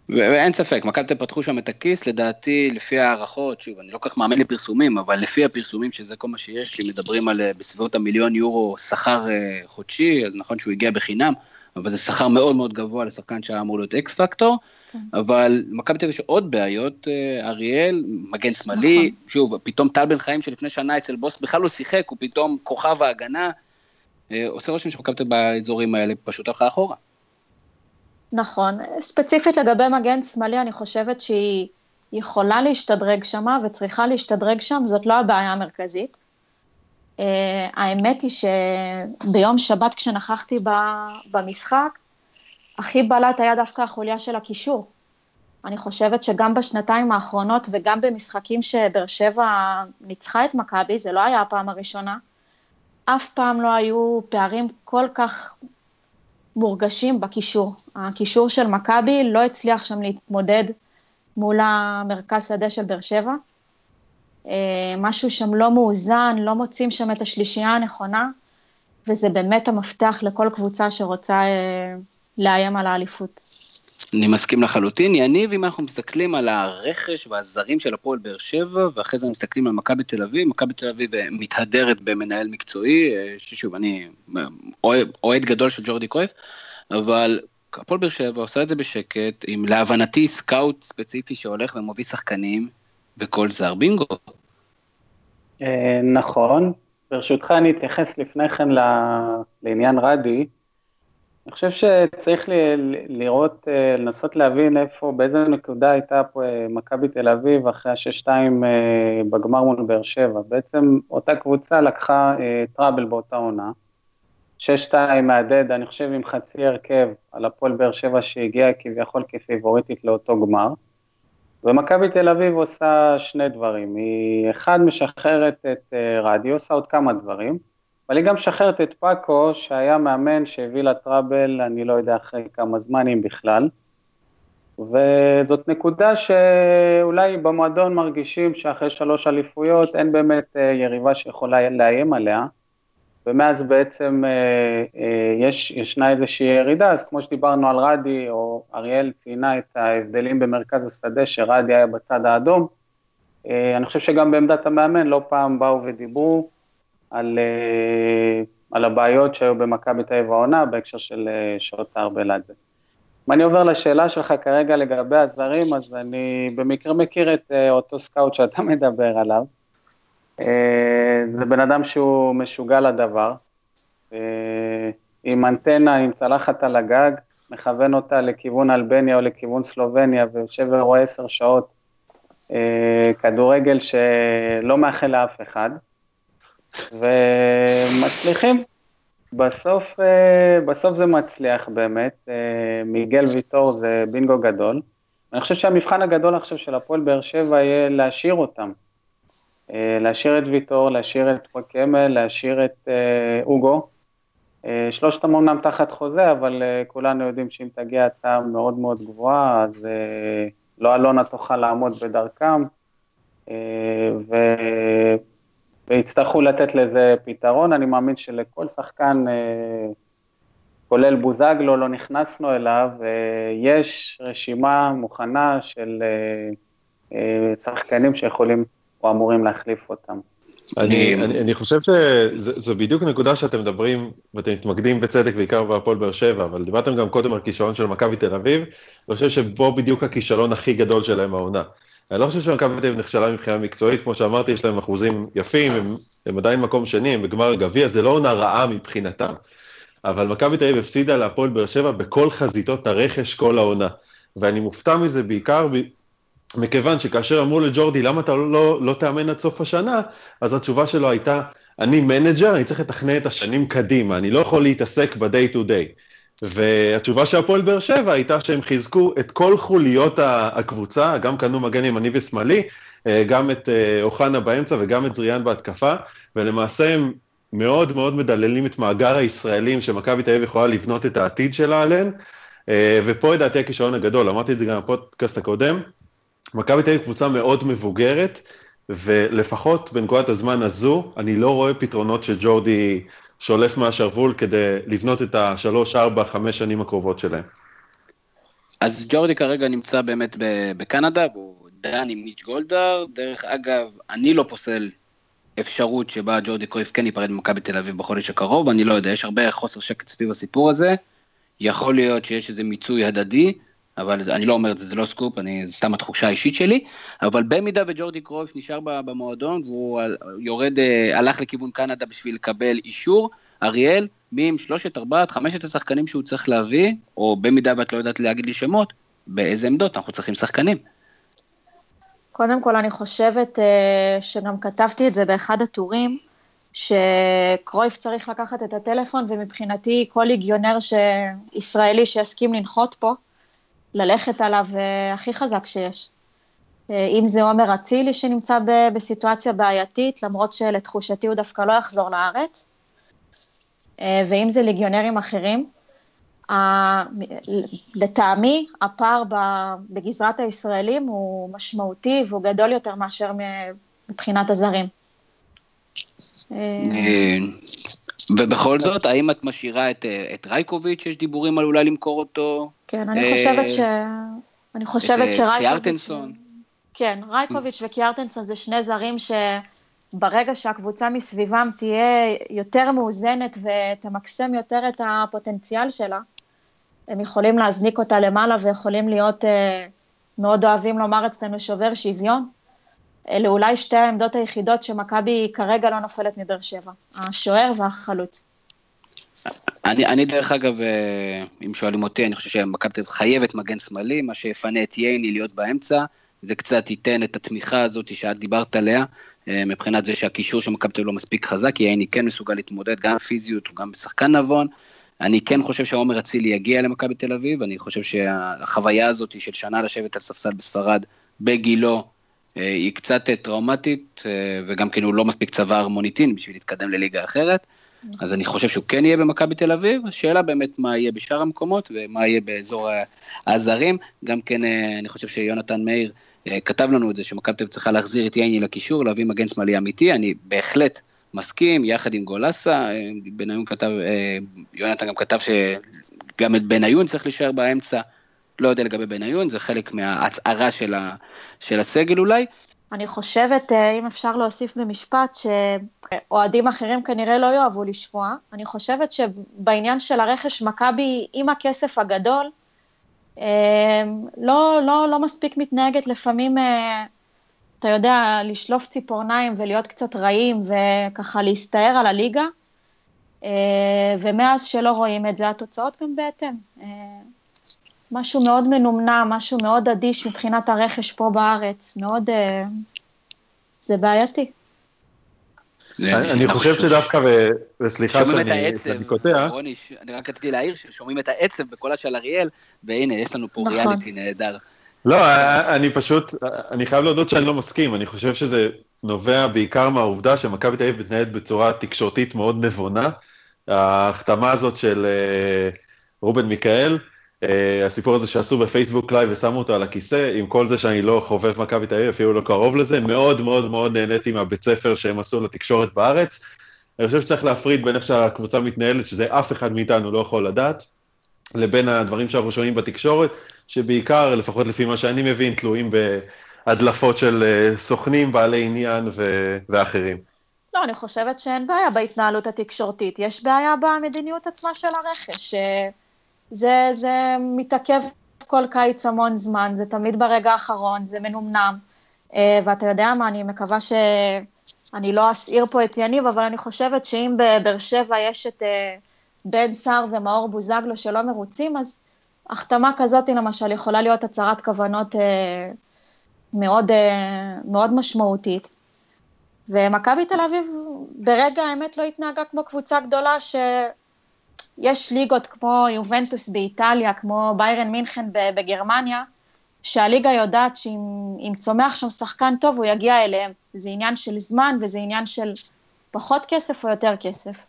ואין ספק, מכבי תל פתחו שם את הכיס, לדעתי, לפי הערכות, שוב, אני לא כל כך מאמין לפרסומים, אבל לפי הפרסומים, שזה כל מה שיש, שמדברים על אה, בסביבות המיליון יורו שכר אה, חודשי, אז נכון שהוא הגיע בחינם, אבל זה שכר מאוד מאוד גבוה לשחקן שהיה אמור להיות אקס פקטור, כן. אבל מכבי תל יש עוד בעיות, אה, אריאל, מגן שמאלי, נכון. שוב, פתאום טל בן חיים שלפני שנה אצל בוס בכלל לא שיחק, הוא פתאום כוכב ההגנה, עושה רושם שמכבי תל באזורים האלה פשוט הלכה אחורה. נכון. ספציפית לגבי מגן שמאלי, אני חושבת שהיא יכולה להשתדרג שמה וצריכה להשתדרג שם, זאת לא הבעיה המרכזית. Uh, האמת היא שביום שבת כשנכחתי במשחק, הכי בלט היה דווקא החוליה של הקישור. אני חושבת שגם בשנתיים האחרונות וגם במשחקים שבאר שבע ניצחה את מכבי, זה לא היה הפעם הראשונה, אף פעם לא היו פערים כל כך מורגשים בקישור. הקישור של מכבי לא הצליח שם להתמודד מול המרכז שדה של באר שבע. אה, משהו שם לא מאוזן, לא מוצאים שם את השלישייה הנכונה, וזה באמת המפתח לכל קבוצה שרוצה אה, לאיים על האליפות. אני מסכים לחלוטין. יניב, אם אנחנו מסתכלים על הרכש והזרים של הפועל באר שבע, ואחרי זה מסתכלים על מכבי תל אביב, מכבי תל אביב אה, מתהדרת במנהל מקצועי, אה, ששוב, אני אוהד גדול של ג'ורדי קרויף, אבל הפועל באר שבע עושה את זה בשקט, עם להבנתי סקאוט ספציפי שהולך ומביא שחקנים בכל זר בינגו. נכון, ברשותך אני אתייחס לפני כן לעניין רדי. אני חושב שצריך לראות, אה, לנסות להבין איפה, באיזה נקודה הייתה פה אה, מכבי תל אביב אחרי ה-6-2 אה, בגמר מול באר שבע. בעצם אותה קבוצה לקחה טראבל באותה עונה. 6-2 מהדהד, אני חושב עם חצי הרכב על הפועל באר שבע שהגיע כביכול כפיבוריטית לאותו גמר. ומכבי תל אביב עושה שני דברים, היא אחד משחררת את רדיו, עושה עוד כמה דברים. אבל היא גם משחררת את פאקו, שהיה מאמן שהביא לה טראבל, אני לא יודע אחרי כמה זמן, אם בכלל. וזאת נקודה שאולי במועדון מרגישים שאחרי שלוש אליפויות אין באמת אה, יריבה שיכולה לאיים עליה, ומאז בעצם אה, אה, יש, ישנה איזושהי ירידה, אז כמו שדיברנו על רדי, או אריאל ציינה את ההבדלים במרכז השדה, שרדי היה בצד האדום, אני חושב שגם בעמדת המאמן לא פעם באו ודיברו על, אה, על הבעיות שהיו במכבי תל אביב העונה בהקשר של אה, שעות הארבלאדה. אם אני עובר לשאלה שלך כרגע לגבי הזרים, אז אני במקרה מכיר את אה, אותו סקאוט שאתה מדבר עליו. זה בן אדם שהוא משוגע לדבר, עם אנטנה, עם צלחת על הגג, מכוון אותה לכיוון אלבניה או לכיוון סלובניה, ויושב ורואה עשר שעות כדורגל שלא מאחל לאף אחד. ומצליחים. בסוף, אה, בסוף זה מצליח באמת, אה, מיגל ויטור זה בינגו גדול. אני חושב שהמבחן הגדול עכשיו של הפועל באר שבע יהיה להשאיר אותם. אה, להשאיר את ויטור, להשאיר את פרקמל, להשאיר את אוגו. שלושתם אמנם תחת חוזה, אבל כולנו יודעים שאם תגיע הצעה מאוד מאוד גבוהה, אז לא אלונה תוכל לעמוד בדרכם. ו... ויצטרכו לתת לזה פתרון. אני מאמין שלכל שחקן, אה, כולל בוזגלו, לא נכנסנו אליו, אה, יש רשימה מוכנה של אה, שחקנים שיכולים או אמורים להחליף אותם. אני, אני, אני חושב שזו בדיוק נקודה שאתם מדברים, ואתם מתמקדים בצדק בעיקר בהפועל באר שבע, אבל דיברתם גם קודם על כישרון של מכבי תל אביב, ואני חושב שבו בדיוק הכישלון הכי גדול שלהם העונה. אני לא חושב שמכבי תל אביב נכשלה מבחינה מקצועית, כמו שאמרתי, יש להם אחוזים יפים, הם, הם עדיין מקום שני, הם בגמר גביע, זה לא עונה רעה מבחינתם. אבל מכבי תל אביב הפסידה להפועל באר שבע בכל חזיתות הרכש כל העונה. ואני מופתע מזה בעיקר ב... מכיוון שכאשר אמרו לג'ורדי, למה אתה לא, לא, לא תאמן עד סוף השנה, אז התשובה שלו הייתה, אני manager, אני צריך לתכנן את השנים קדימה, אני לא יכול להתעסק ב-day to day. והתשובה של הפועל באר שבע הייתה שהם חיזקו את כל חוליות הקבוצה, גם קנו מגן ימני ושמאלי, אה, גם את אה, אוחנה באמצע וגם את זריאן בהתקפה, ולמעשה הם מאוד מאוד מדללים את מאגר הישראלים שמכבי תל אביב יכולה לבנות את העתיד שלה עליהן, אה, ופה לדעתי הכישרון הגדול, אמרתי את זה גם בפודקאסט הקודם, מכבי תל אביב קבוצה מאוד מבוגרת, ולפחות בנקודת הזמן הזו, אני לא רואה פתרונות שג'ורדי שולף מהשרוול כדי לבנות את השלוש, ארבע, חמש שנים הקרובות שלהם. אז ג'ורדי כרגע נמצא באמת בקנדה, והוא דן עם מיץ' גולדהר. דרך אגב, אני לא פוסל אפשרות שבה ג'ורדי קרויף כן ייפרד ממכבי תל אביב בחודש הקרוב, אני לא יודע, יש הרבה חוסר שקט סביב הסיפור הזה. יכול להיות שיש איזה מיצוי הדדי, אבל אני לא אומר את זה, זה לא סקופ, אני, זה סתם התחושה האישית שלי, אבל במידה וג'ורדי קרויף נשאר במועדון והוא יורד, אה, הלך לכיוון קנדה בשביל לקבל אישור, אריאל, מי עם שלושת, ארבעת, חמשת השחקנים שהוא צריך להביא, או במידה ואת לא יודעת להגיד לי שמות, באיזה עמדות אנחנו צריכים שחקנים. קודם כל, אני חושבת אה, שגם כתבתי את זה באחד הטורים, שקרויף צריך לקחת את הטלפון, ומבחינתי כל ליגיונר ש... ישראלי שיסכים לנחות פה, ללכת עליו אה, הכי חזק שיש. אה, אם זה עומר אצילי שנמצא בסיטואציה בעייתית, למרות שלתחושתי הוא דווקא לא יחזור לארץ, אה, ואם זה ליגיונרים אחרים. לטעמי, הפער בגזרת הישראלים הוא משמעותי והוא גדול יותר מאשר מבחינת הזרים. ובכל זאת, האם את משאירה את, את רייקוביץ', יש דיבורים על אולי למכור אותו? כן, אני חושבת ש... אני חושבת שרייקוביץ'... קיארטנסון. כן, רייקוביץ' וקיארטנסון זה שני זרים שברגע שהקבוצה מסביבם תהיה יותר מאוזנת ותמקסם יותר את הפוטנציאל שלה, הם יכולים להזניק אותה למעלה ויכולים להיות, אה, מאוד אוהבים לומר אצלנו שובר שוויון. אלה אולי שתי העמדות היחידות שמכבי כרגע לא נופלת מבאר שבע, השוער והחלוץ. אני, אני דרך אגב, אה, אם שואלים אותי, אני חושב שמכבי חייבת מגן שמאלי, מה שיפנה את ייני להיות באמצע, זה קצת ייתן את התמיכה הזאת שאת דיברת עליה, אה, מבחינת זה שהקישור של מכבי תל לא מספיק חזק, כי ייני כן מסוגל להתמודד גם פיזיות, הוא גם בשחקן נבון. אני כן חושב שעומר אצילי יגיע למכבי תל אביב, אני חושב שהחוויה הזאת של שנה לשבת על ספסל בספרד בגילו, אה, היא קצת טראומטית, וגם כן הוא לא מספיק צבא מוניטין בשביל להתקדם לליגה אחרת. אז אני חושב שהוא כן יהיה במכבי תל אביב, השאלה באמת מה יהיה בשאר המקומות ומה יהיה באזור הזרים, גם כן אה, אני חושב שיונתן מאיר אה, כתב לנו את זה שמכבי תל אביב צריכה להחזיר את ייני לקישור, להביא מגן שמאלי אמיתי, אני בהחלט מסכים, יחד עם גולסה, אה, בניון כתב, יונתן גם כתב שגם את בניון צריך להישאר באמצע, לא יודע לגבי בניון, זה חלק מההצהרה של, ה, של הסגל אולי, אני חושבת, אה, אם אפשר להוסיף במשפט, שאוהדים אחרים כנראה לא יאהבו לשמוע, אני חושבת שבעניין של הרכש מכבי עם הכסף הגדול, אה, לא, לא, לא מספיק מתנהגת לפעמים, אה, אתה יודע, לשלוף ציפורניים ולהיות קצת רעים וככה להסתער על הליגה, ומאז שלא רואים את זה, התוצאות גם בהתאם. משהו מאוד מנומנם, משהו מאוד אדיש מבחינת הרכש פה בארץ, מאוד... אה, זה בעייתי. אני חושב שדווקא, וסליחה שאני קוטע. אני רק רציתי להעיר ששומעים את העצב בקולה של אריאל, והנה, יש לנו פה נכון. ריאליטי נהדר. לא, אני פשוט, אני חייב להודות שאני לא מסכים, אני חושב שזה נובע בעיקר מהעובדה שמכבי תל אביב מתנהלת בצורה תקשורתית מאוד נבונה. ההחתמה הזאת של אה, רובן מיכאל, הסיפור הזה שעשו בפייסבוק live ושמו אותו על הכיסא, עם כל זה שאני לא חובב מכבי תל אביב, אפילו לא קרוב לזה, מאוד מאוד מאוד נהניתי מהבית ספר שהם עשו לתקשורת בארץ. אני חושב שצריך להפריד בין איך שהקבוצה מתנהלת, שזה אף אחד מאיתנו לא יכול לדעת, לבין הדברים שאנחנו שומעים בתקשורת, שבעיקר, לפחות לפי מה שאני מבין, תלויים בהדלפות של uh, סוכנים, בעלי עניין ו- ואחרים. לא, אני חושבת שאין בעיה בהתנהלות התקשורתית, יש בעיה במדיניות עצמה של הרכש. זה, זה מתעכב כל קיץ המון זמן, זה תמיד ברגע האחרון, זה מנומנם. אה, ואתה יודע מה, אני מקווה ש... אני לא אסעיר פה את יניב, אבל אני חושבת שאם בבאר שבע יש את אה, בן סער ומאור בוזגלו שלא מרוצים, אז החתמה כזאת, למשל, יכולה להיות הצהרת כוונות אה, מאוד, מאוד משמעותית. ומכבי תל אביב ברגע האמת לא התנהגה כמו קבוצה גדולה ש... יש ליגות כמו יובנטוס באיטליה, כמו ביירן מינכן בגרמניה, שהליגה יודעת שאם צומח שם שחקן טוב, הוא יגיע אליהם. זה עניין של זמן וזה עניין של פחות כסף או יותר כסף.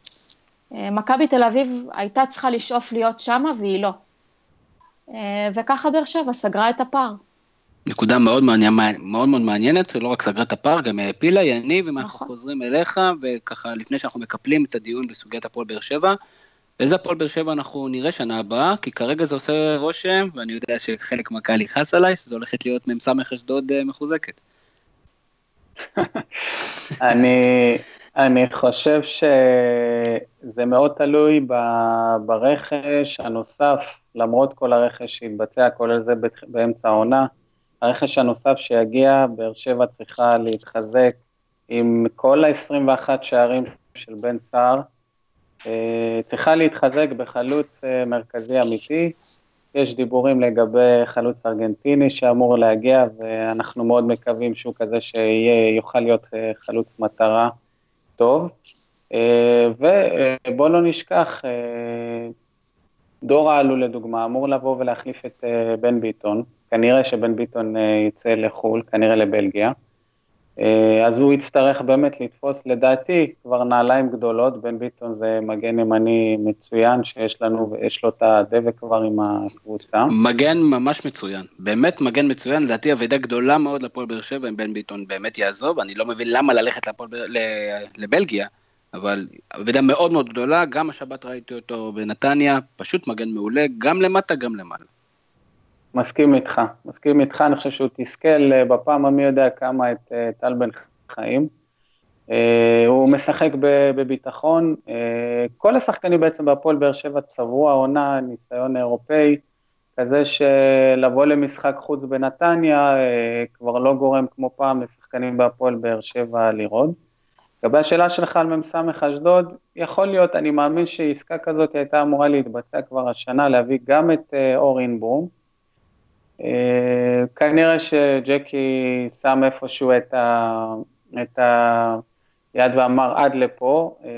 אה, מכבי תל אביב הייתה צריכה לשאוף להיות שמה והיא לא. אה, וככה באר שבע סגרה את הפער. נקודה מאוד, מעניין, מאוד מאוד מעניינת, לא רק סגרה את הפער, גם העפילה, יניב, אם אנחנו נכון. חוזרים אליך, וככה לפני שאנחנו מקפלים את הדיון בסוגיית הפועל באר שבע, איזה הפועל באר שבע אנחנו נראה שנה הבאה, כי כרגע זה עושה רושם, ואני יודע שחלק מהקהל יכעס עליי, שזו הולכת להיות מ"ס אשדוד אה, מחוזקת. אני, אני חושב שזה מאוד תלוי ברכש הנוסף, למרות כל הרכש שהתבצע, כולל זה באמצע העונה. הרכש הנוסף שיגיע, באר שבע צריכה להתחזק עם כל ה-21 שערים של בן סער, צריכה להתחזק בחלוץ אה, מרכזי אמיתי. יש דיבורים לגבי חלוץ ארגנטיני שאמור להגיע, ואנחנו מאוד מקווים שהוא כזה שיוכל להיות אה, חלוץ מטרה טוב. ובואו לא נשכח, דור האלו לדוגמה אמור לבוא ולהחליף את בן ביטון, כנראה שבן ביטון יצא לחו"ל, כנראה לבלגיה. אה, אז הוא יצטרך באמת לתפוס, לדעתי, כבר נעליים גדולות, בן ביטון זה מגן ימני מצוין שיש לנו, ויש לו את הדבק כבר עם הקבוצה. מגן ממש מצוין, באמת מגן מצוין, לדעתי אבידה גדולה מאוד לפועל באר שבע אם בן ביטון באמת יעזוב, אני לא מבין למה ללכת לפועל, לבלגיה, אבל אבדה מאוד מאוד גדולה, גם השבת ראיתי אותו בנתניה, פשוט מגן מעולה, גם למטה, גם למעלה. מסכים איתך, מסכים איתך, אני חושב שהוא תסכל אה, בפעם המי יודע כמה את אה, טל בן חיים. אה, הוא משחק בביטחון, כל השחקנים בעצם בהפועל באר שבע צברו העונה ניסיון אירופאי, כזה שלבוא למשחק חוץ בנתניה כבר לא גורם כמו פעם לשחקנים בהפועל באר שבע לראות. לגבי השאלה שלך על מ"ס אשדוד, יכול להיות, אני מאמין שעסקה כזאת הייתה אמורה להתבצע כבר השנה, להביא גם את אור אינברום. אה, כנראה שג'קי שם איפשהו את, ה, את היד ואמר עד לפה, אה,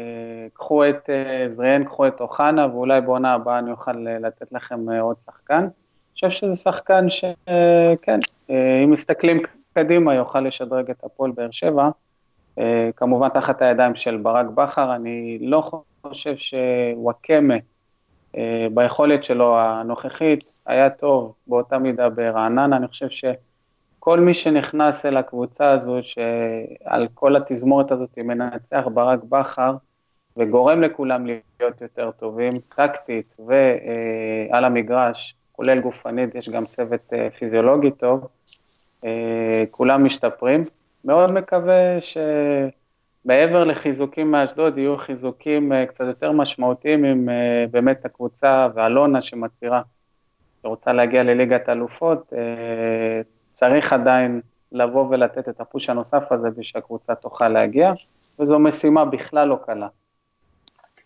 קחו את אה, זריאן, קחו את אוחנה, ואולי בעונה הבאה אני אוכל לתת לכם עוד שחקן. אני חושב שזה שחקן שכן, אם מסתכלים קדימה יוכל לשדרג את הפועל באר שבע, כמובן תחת הידיים של ברק בכר, אני לא חושב שוואקמה ביכולת שלו הנוכחית היה טוב באותה מידה ברעננה, אני חושב שכל מי שנכנס אל הקבוצה הזו, שעל כל התזמורת הזאת מנצח ברק בכר, וגורם לכולם להיות יותר טובים, טקטית ועל המגרש, כולל גופנית, יש גם צוות אה, פיזיולוגי טוב, אה, כולם משתפרים. מאוד מקווה שמעבר לחיזוקים מאשדוד, יהיו חיזוקים אה, קצת יותר משמעותיים עם באמת הקבוצה ואלונה שמצהירה שרוצה להגיע לליגת אלופות, אה, צריך עדיין לבוא ולתת את הפוש הנוסף הזה בשביל שהקבוצה תוכל להגיע, וזו משימה בכלל לא קלה.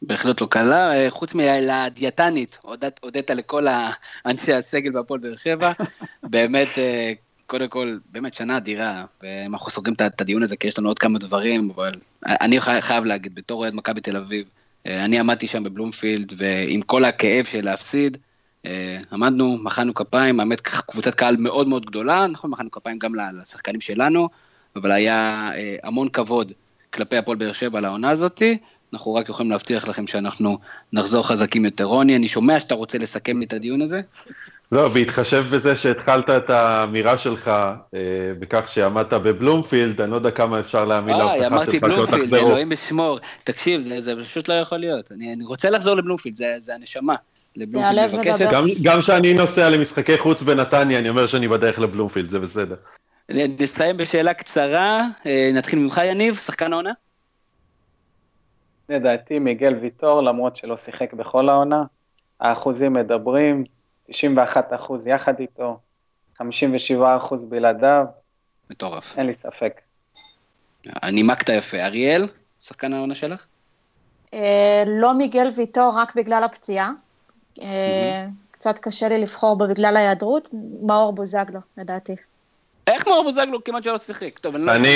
בהחלט לא קלה, אה, חוץ מלדיאטנית, הודית לכל אנשי הסגל בהפועל באר שבע, באמת, אה, קודם כל, באמת שנה אדירה, ואנחנו סוגרים את הדיון הזה כי יש לנו עוד כמה דברים, אבל אני חייב להגיד, בתור אוהד מכבי תל אביב, אני עמדתי שם בבלומפילד, ועם כל הכאב של להפסיד, עמדנו, מחאנו כפיים, האמת קבוצת קהל מאוד מאוד גדולה, נכון, מחאנו כפיים גם לשחקנים שלנו, אבל היה אה, המון כבוד כלפי הפועל באר שבע לעונה הזאתי. אנחנו רק יכולים להבטיח לכם שאנחנו נחזור חזקים יותר. רוני, אני שומע שאתה רוצה לסכם לי את הדיון הזה? לא, בהתחשב בזה שהתחלת את האמירה שלך אה, בכך שעמדת בבלומפילד, אני לא יודע כמה אפשר להאמין להבטחה שלך שלא תחזרו. אמרתי בלומפילד, אלוהים ישמור. תקשיב, זה, זה פשוט לא יכול להיות. אני, אני רוצה לחזור לבלומפילד, זה, זה הנשמה. לבלומפילד מבקשת. גם כשאני נוסע למשחקי חוץ בנתניה, אני אומר שאני בדרך לבלומפילד, זה בסדר. נסיים בשאלה קצרה, אה, נתחיל ממך יניב, שחקן העונה? לדעתי מיגל ויטור, למרות שלא שיחק בכל העונה, האחוזים מדברים, 91 אחוז יחד איתו, 57 אחוז בלעדיו. מטורף. אין לי ספק. נימקת יפה. אריאל, שחקן העונה שלך? אה, לא מיגל ויטור רק בגלל הפציעה. אה, קצת קשה לי לבחור בגלל ההיעדרות, מאור בוזגלו, לדעתי. איך מאור בוזגלו כמעט שלא שיחק? טוב, אני לא... אני...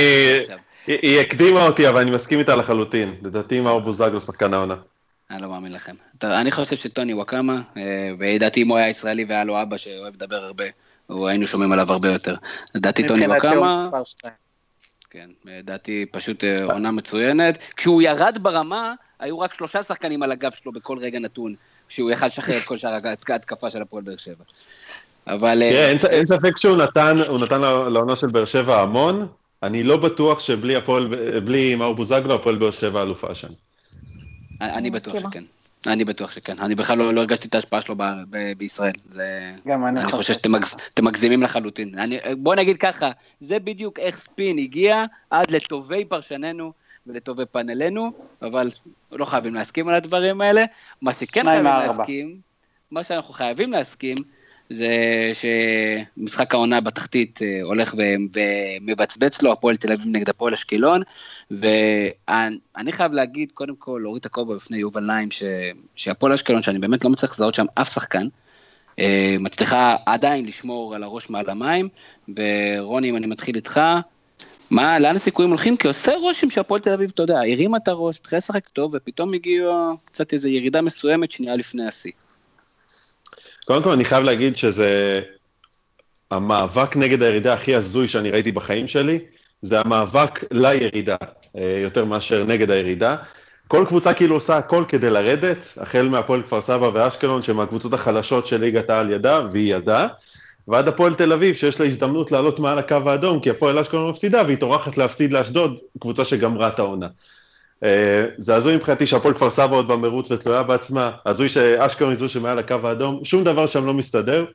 היא הקדימה אותי, אבל אני מסכים איתה לחלוטין. לדעתי מאור בוזגלו שחקן העונה. אני לא מאמין לכם. אני חושב שטוני וואקמה, אה, ולדעתי אם הוא היה ישראלי והיה לו אבא שאוהב לדבר הרבה, היינו שומעים עליו הרבה יותר. לדעתי טוני וואקמה... כן, לדעתי פשוט אה, עונה מצוינת. כשהוא ירד ברמה, היו רק שלושה שחקנים על הגב שלו בכל רגע נתון. שהוא יכל לשחרר את כל שאר ההתקפה של הפועל באר שבע. אבל... תראה, אין, אין ספק שהוא נתן, הוא נתן לעונה של באר שבע המון, אני לא בטוח שבלי הפועל, בלי מאור בוזגלו, הפועל באר שבע אלופה השנה. אני בטוח שכן. אני בטוח שכן. אני בכלל לא, לא הרגשתי את ההשפעה שלו ב, ב, בישראל. זה... גם אני, אני חושב שאתם מגז, מגזימים לחלוטין. אני, בוא נגיד ככה, זה בדיוק איך ספין הגיע עד לטובי פרשננו ולטובי פאנלנו, אבל לא חייבים להסכים על הדברים האלה. מה שכן חייבים להסכים, מה שאנחנו חייבים להסכים, זה שמשחק העונה בתחתית אה, הולך ומבצבץ לו, הפועל תל אביב נגד הפועל אשקלון, ואני חייב להגיד, קודם כל, להוריד את הכובע בפני יובל נעים, שהפועל אשקלון, שאני באמת לא מצליח לזהות שם אף שחקן, אה, מצליחה עדיין לשמור על הראש מעל המים, ורוני, אם אני מתחיל איתך, מה, לאן הסיכויים הולכים? כי עושה רושם שהפועל תל אביב, אתה יודע, הרימה את הראש, התחילה לשחק טוב, ופתאום הגיעה קצת איזו ירידה מסוימת שנייה לפני השיא. קודם כל אני חייב להגיד שזה המאבק נגד הירידה הכי הזוי שאני ראיתי בחיים שלי, זה המאבק לירידה, אה, יותר מאשר נגד הירידה. כל קבוצה כאילו עושה הכל כדי לרדת, החל מהפועל כפר סבא ואשקלון, שהן הקבוצות החלשות של ליגת העל ידעה, והיא ידעה. ועד הפועל תל אביב, שיש לה הזדמנות לעלות מעל הקו האדום, כי הפועל אשקלון מפסידה, והיא טורחת להפסיד לאשדוד, קבוצה שגמרה את העונה. זה הזוי מבחינתי שהפועל כפר סבא עוד במרוץ ותלויה בעצמה, הזוי שאשקלון היא זו שמעל הקו האדום, שום דבר שם לא מסתדר,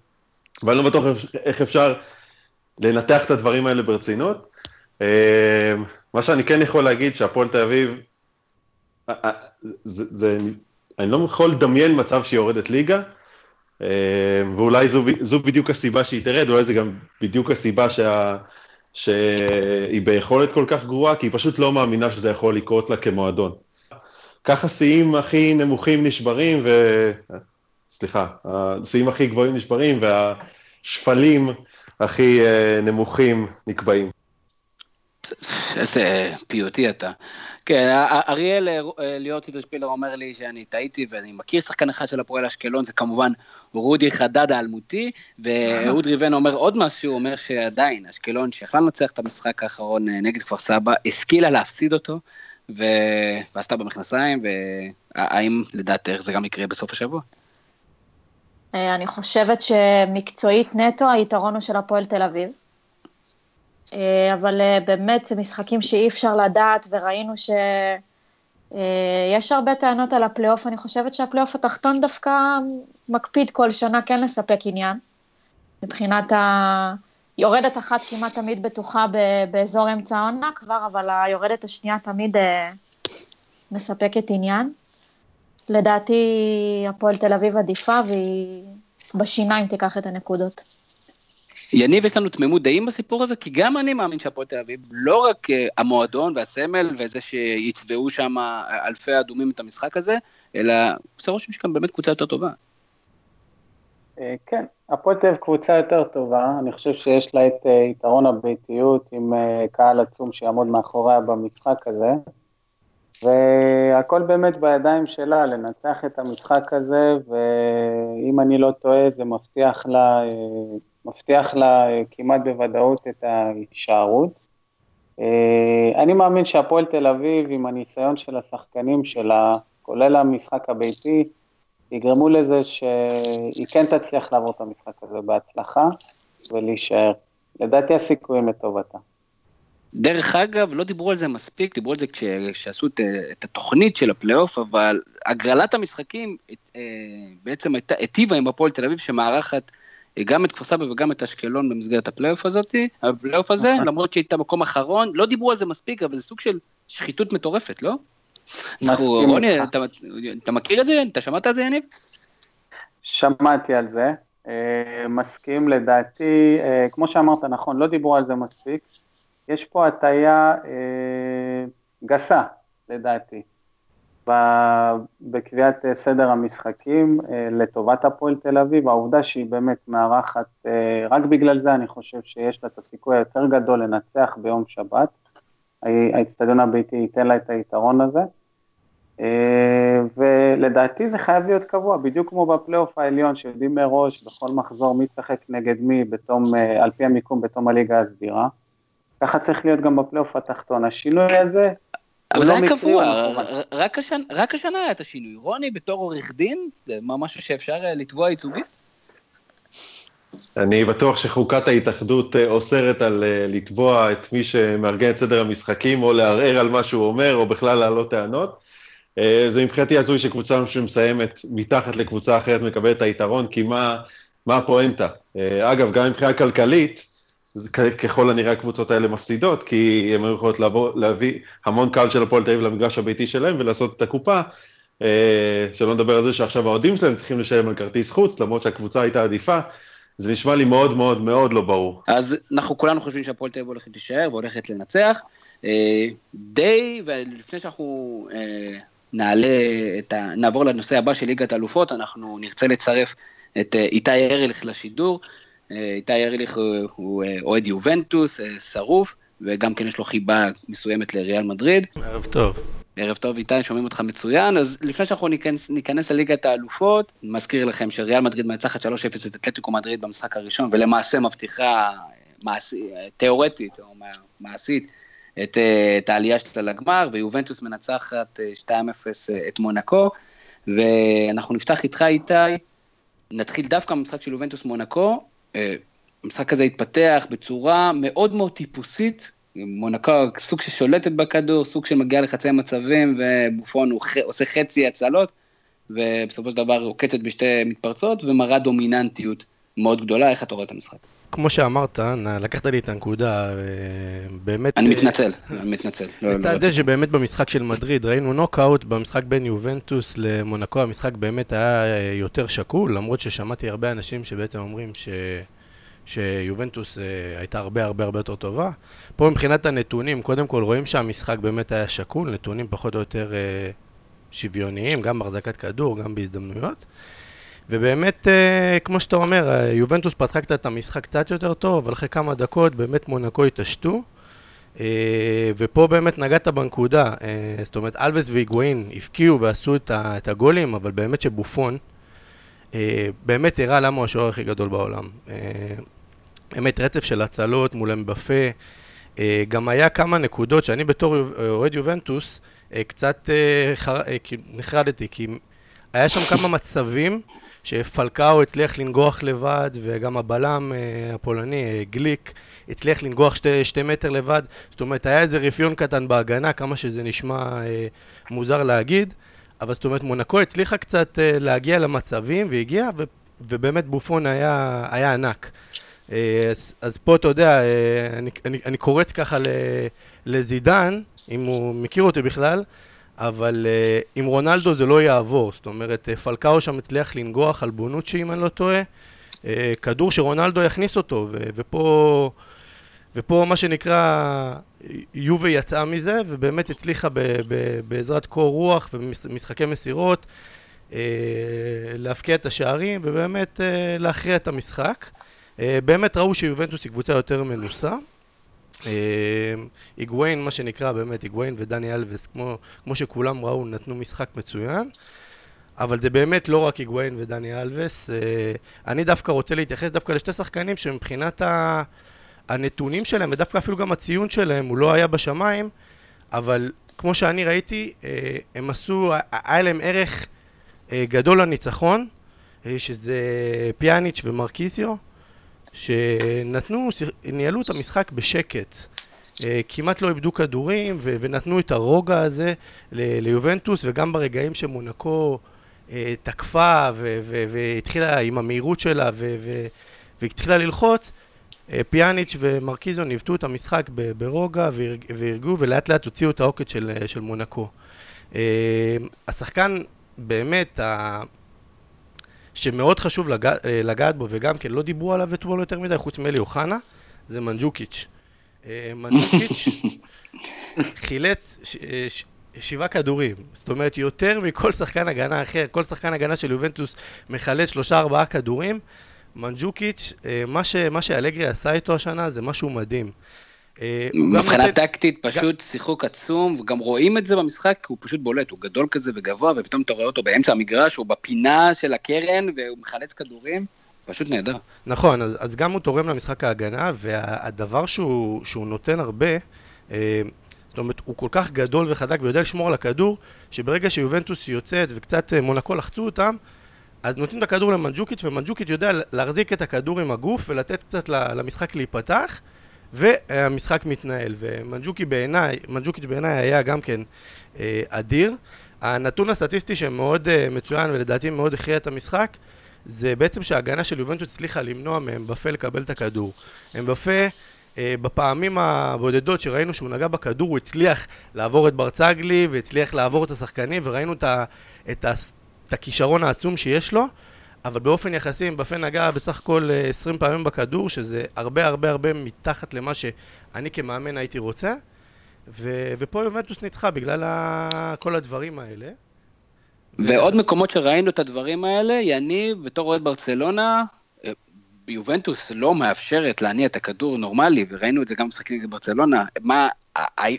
ואני לא בטוח איך אפשר לנתח את הדברים האלה ברצינות. מה שאני כן יכול להגיד, שהפועל תל אביב, זה, זה, אני לא יכול לדמיין מצב שהיא יורדת ליגה, ואולי זו, זו בדיוק הסיבה שהיא תרד, אולי זה גם בדיוק הסיבה שה... שהיא ביכולת כל כך גרועה, כי היא פשוט לא מאמינה שזה יכול לקרות לה כמועדון. ככה שיאים הכי נמוכים נשברים, ו... סליחה, השיאים הכי גבוהים נשברים, והשפלים הכי אה, נמוכים נקבעים. איזה פיוטי אתה. כן, אריאל אה, ליאור ציטרשפילר אומר לי שאני טעיתי ואני מכיר שחקן אחד של הפועל אשקלון, זה כמובן רודי חדד האלמותי, ואהוד ריבן אומר עוד משהו, הוא אומר שעדיין, אשקלון שיכלה לנצח את המשחק האחרון אה, נגד כפר סבא, השכילה להפסיד אותו, ו... ועשתה במכנסיים, והאם לדעתך זה גם יקרה בסוף השבוע? אה, אני חושבת שמקצועית נטו היתרון הוא של הפועל תל אביב. אה, אבל אה, באמת זה משחקים שאי אפשר לדעת, וראינו שיש אה, הרבה טענות על הפלייאוף, אני חושבת שהפלייאוף התחתון דווקא מקפיד כל שנה כן לספק עניין. מבחינת ה... יורדת אחת כמעט תמיד בטוחה באזור אמצע העונה כבר, אבל היורדת השנייה תמיד מספקת עניין. לדעתי הפועל תל אביב עדיפה והיא בשיניים תיקח את הנקודות. יניב, יש לנו תמימות דעים בסיפור הזה, כי גם אני מאמין שהפועל תל אביב, לא רק אה, המועדון והסמל וזה שיצבעו שם אלפי אדומים את המשחק הזה, אלא עושה רושם שגם באמת קבוצה יותר טובה. אה, כן, הפועל תל אביב קבוצה יותר טובה, אני חושב שיש לה את אה, יתרון הביתיות עם קהל עצום שיעמוד מאחוריה במשחק הזה, והכל באמת בידיים שלה, לנצח את המשחק הזה, ואם אני לא טועה זה מבטיח לה מבטיח לה אה, כמעט בוודאות את ההישארות. אה, אני מאמין שהפועל תל אביב, עם הניסיון של השחקנים שלה, כולל המשחק הביתי, יגרמו לזה שהיא כן תצליח לעבור את המשחק הזה בהצלחה ולהישאר. לדעתי הסיכויים לטובתה. דרך אגב, לא דיברו על זה מספיק, דיברו על זה כשעשו את, את התוכנית של הפלייאוף, אבל הגרלת המשחקים אה, בעצם היטיבה עם הפועל תל אביב שמארחת גם את כפר סבא וגם את אשקלון במסגרת הפלייאוף הזאת, הפלייאוף הזה, נכון. למרות שהייתה מקום אחרון, לא דיברו על זה מספיק, אבל זה סוג של שחיתות מטורפת, לא? רוני, אתה, אתה מכיר את זה? אתה שמעת על זה, יניב? שמעתי על זה, אה, מסכים לדעתי, אה, כמו שאמרת נכון, לא דיברו על זה מספיק, יש פה הטיה אה, גסה, לדעתי. בקביעת אה, סדר המשחקים אה, לטובת הפועל תל אביב, העובדה שהיא באמת מארחת, אה, רק בגלל זה אני חושב שיש לה את הסיכוי היותר גדול לנצח ביום שבת, האצטדיון הביתי ייתן לה את היתרון הזה, ולדעתי זה חייב להיות קבוע, בדיוק כמו בפלייאוף העליון שיודעים מראש בכל מחזור מי צחק נגד מי בתום, על פי המיקום בתום הליגה הסדירה, ככה צריך להיות גם בפלייאוף התחתון, השינוי הזה אבל זה לא היה קבוע, רק, השנ... רק השנה היה את השינוי. רוני בתור עורך דין, זה משהו שאפשר אה, לתבוע ייצוגית? אני בטוח שחוקת ההתאחדות אה, אוסרת על אה, לתבוע את מי שמארגן את סדר המשחקים, או לערער על מה שהוא אומר, או בכלל להעלות טענות. זה מבחינתי הזוי שקבוצה שמסיימת מתחת לקבוצה אחרת מקבלת את היתרון, כי מה, מה הפואנטה? אגב, גם מבחינה כלכלית, ככל הנראה הקבוצות האלה מפסידות, כי הן יכולות לעבור, להביא המון קהל של הפועל תל אביב למגרש הביתי שלהם ולעשות את הקופה, אה, שלא נדבר על זה שעכשיו האוהדים שלהם צריכים לשלם על כרטיס חוץ, למרות שהקבוצה הייתה עדיפה. זה נשמע לי מאוד מאוד מאוד לא ברור. אז אנחנו כולנו חושבים שהפועל תל אביב הולכת להישאר והולכת לנצח. אה, די, ולפני שאנחנו אה, נעלה את ה... נעבור לנושא הבא של ליגת האלופות, אנחנו נרצה לצרף את איתי ארליך לשידור. איתי ארליך הוא אה, אוהד יובנטוס, אה, שרוף, וגם כן יש לו חיבה מסוימת לריאל מדריד. ערב טוב. ערב טוב איתי, שומעים אותך מצוין. אז לפני שאנחנו ניכנס, ניכנס לליגת האלופות, מזכיר לכם שריאל מדריד מנצחת 3-0 את אתלטיקו מדריד במשחק הראשון, ולמעשה מבטיחה מעש... תיאורטית או מעשית את, את העלייה שלה לגמר, ויובנטוס מנצחת 2-0 את מונקו. ואנחנו נפתח איתך איתי, נתחיל דווקא במשחק של יובנטוס מונקו, המשחק הזה התפתח בצורה מאוד מאוד טיפוסית, מונקו סוג ששולטת בכדור, סוג שמגיע לחצי מצבים, ובופון הוא עושה חצי הצלות, ובסופו של דבר עוקצת בשתי מתפרצות, ומראה דומיננטיות מאוד גדולה, איך אתה רואה את המשחק? כמו שאמרת, לקחת לי את הנקודה, אה, באמת... אני מתנצל, אני מתנצל. לא, לצד לא זה שבאמת במשחק של מדריד ראינו נוקאוט, במשחק בין יובנטוס למונקו המשחק באמת היה אה, יותר שקול, למרות ששמעתי הרבה אנשים שבעצם אומרים ש... שיובנטוס uh, הייתה הרבה הרבה הרבה יותר טובה. פה מבחינת הנתונים, קודם כל רואים שהמשחק באמת היה שקול, נתונים פחות או יותר uh, שוויוניים, גם בהחזקת כדור, גם בהזדמנויות. ובאמת, uh, כמו שאתה אומר, יובנטוס פתחה קצת את המשחק קצת יותר טוב, אבל אחרי כמה דקות באמת מונקו התעשתו. Uh, ופה באמת נגעת בנקודה, זאת אומרת, אלווס והיגואין הפקיעו ועשו את, הגולים, אבל באמת שבופון, באמת הראה למה הוא השוער הכי גדול בעולם. באמת רצף של הצלות מול אמבפה. אה, גם היה כמה נקודות שאני בתור אוהד יובנטוס אה, קצת אה, נחרדתי, כי היה שם כמה מצבים שפלקאו הצליח לנגוח לבד, וגם הבלם הפולני, גליק, הצליח לנגוח שתי, שתי מטר לבד. זאת אומרת, היה איזה רפיון קטן בהגנה, כמה שזה נשמע מוזר להגיד, אבל זאת אומרת, מונקו הצליחה קצת להגיע למצבים, והגיעה, ובאמת בופון היה, היה ענק. אה, אז, אז פה אתה יודע, אה, אני, אני, אני קורץ ככה לזידן, אם הוא מכיר אותי בכלל, אבל אה, עם רונלדו זה לא יעבור. זאת אומרת, פלקאו שם הצליח לנגוח על בונוצ'י, אם אני לא טועה. כדור שרונלדו יכניס אותו, ו- ופה, ופה מה שנקרא, יובה יצאה מזה, ובאמת הצליחה ב- ב- בעזרת קור רוח ומשחקי מסירות להפקיע את השערים, ובאמת להכריע את המשחק. אה, באמת ראו שיובנטוס היא קבוצה יותר מנוסה. אה, היגוויין, מה שנקרא באמת, היגוויין ודני אלווס, כמו, כמו שכולם ראו, נתנו משחק מצוין. אבל זה באמת לא רק היגוויין ודני אלווס. אה, אני דווקא רוצה להתייחס דווקא לשתי שחקנים שמבחינת הנתונים שלהם, ודווקא אפילו גם הציון שלהם, הוא לא היה בשמיים, אבל כמו שאני ראיתי, הם עשו, היה להם ערך גדול לניצחון, שזה פיאניץ' ומרקיזיו. שנתנו, ניהלו את המשחק בשקט. אה, כמעט לא איבדו כדורים ו- ונתנו את הרוגע הזה ל- ליובנטוס וגם ברגעים שמונקו אה, תקפה והתחילה עם המהירות שלה והתחילה ללחוץ, אה, פיאניץ' ומרקיזו ניווטו את המשחק ברוגע והרגו ולאט לאט הוציאו את העוקץ של, של מונקו. השחקן באמת, שמאוד חשוב לגע, אה, לגעת בו, וגם כן לא דיברו עליו אתמול יותר מדי, חוץ מאלי אוחנה, זה מנג'וקיץ'. אה, מנג'וקיץ' חילץ ש, אה, ש, שבעה כדורים, זאת אומרת יותר מכל שחקן הגנה אחר, כל שחקן הגנה של יובנטוס מחלץ שלושה ארבעה כדורים. מנג'וקיץ', מה, ש, מה שאלגרי עשה איתו השנה זה משהו מדהים. אה, מבחינה טקטית פשוט שיחוק עצום, וגם רואים את זה במשחק, הוא פשוט בולט, הוא גדול כזה וגבוה, ופתאום אתה רואה אותו באמצע המגרש, הוא בפינה של הקרן, והוא מחלץ כדורים, פשוט נהדר. נכון, אז, אז גם הוא תורם למשחק ההגנה, והדבר שהוא, שהוא נותן הרבה, אה, זאת אומרת, הוא כל כך גדול וחזק ויודע לשמור על הכדור, שברגע שיובנטוס יוצאת וקצת אה, מונקו לחצו אותם, אז נותנים את הכדור למנג'וקיץ', ומנג'וקיץ' יודע להחזיק את הכדור עם הגוף ולתת קצת למשחק להיפתח. והמשחק מתנהל, ומנג'וקי בעיניי, מנג'וקיץ' בעיניי היה גם כן אה, אדיר. הנתון הסטטיסטי שמאוד אה, מצוין ולדעתי מאוד הכריע את המשחק, זה בעצם שההגנה של יובנטוס הצליחה למנוע מאמבפה לקבל את הכדור. אמבפה, אה, בפעמים הבודדות שראינו שהוא נגע בכדור, הוא הצליח לעבור את ברצגלי והצליח לעבור את השחקנים, וראינו את, ה, את, ה, את הכישרון העצום שיש לו. אבל באופן יחסי, אמבפה נגע בסך הכל 20 אה, פעמים בכדור, שזה הרבה הרבה הרבה מתחת למה שאני כמאמן הייתי רוצה. ו- ופה יובנטוס ניצחה בגלל ה- כל הדברים האלה. ועוד ו... מקומות שראינו את הדברים האלה, יניב, בתור אוהד ברצלונה, יובנטוס לא מאפשרת להניע את הכדור נורמלי, וראינו את זה גם במשחקים נגד ברצלונה. מה,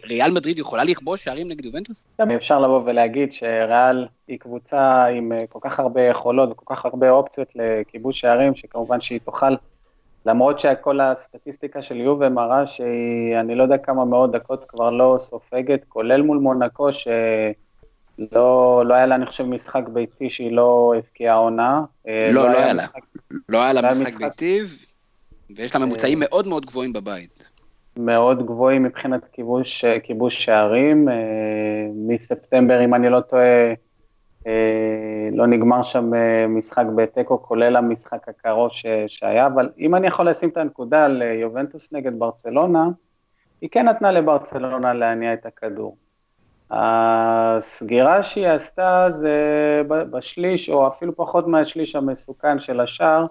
ריאל מדריד יכולה לכבוש שערים נגד יובנטוס? אפשר לבוא ולהגיד שריאל היא קבוצה עם אה, כל כך הרבה יכולות וכל כך הרבה אופציות לכיבוש שערים, שכמובן שהיא תוכל, למרות שכל הסטטיסטיקה של יובה מראה שהיא, אני לא יודע כמה מאות דקות כבר לא סופגת, כולל מול מונקו, שלא לא היה לה, אני חושב, משחק ביתי שהיא לא הבקיעה עונה. אה, לא, לא, לא היה לה. לא היה לה משחק ביתי, ויש לה ממוצעים מאוד מאוד גבוהים בבית. מאוד גבוהים מבחינת כיבוש, כיבוש שערים. מספטמבר, אם אני לא טועה, לא נגמר שם משחק בתיקו, כולל המשחק הקרוב ש, שהיה, אבל אם אני יכול לשים את הנקודה על יובנטוס נגד ברצלונה, היא כן נתנה לברצלונה להניע את הכדור. הסגירה שהיא עשתה זה בשליש, או אפילו פחות מהשליש המסוכן של השער,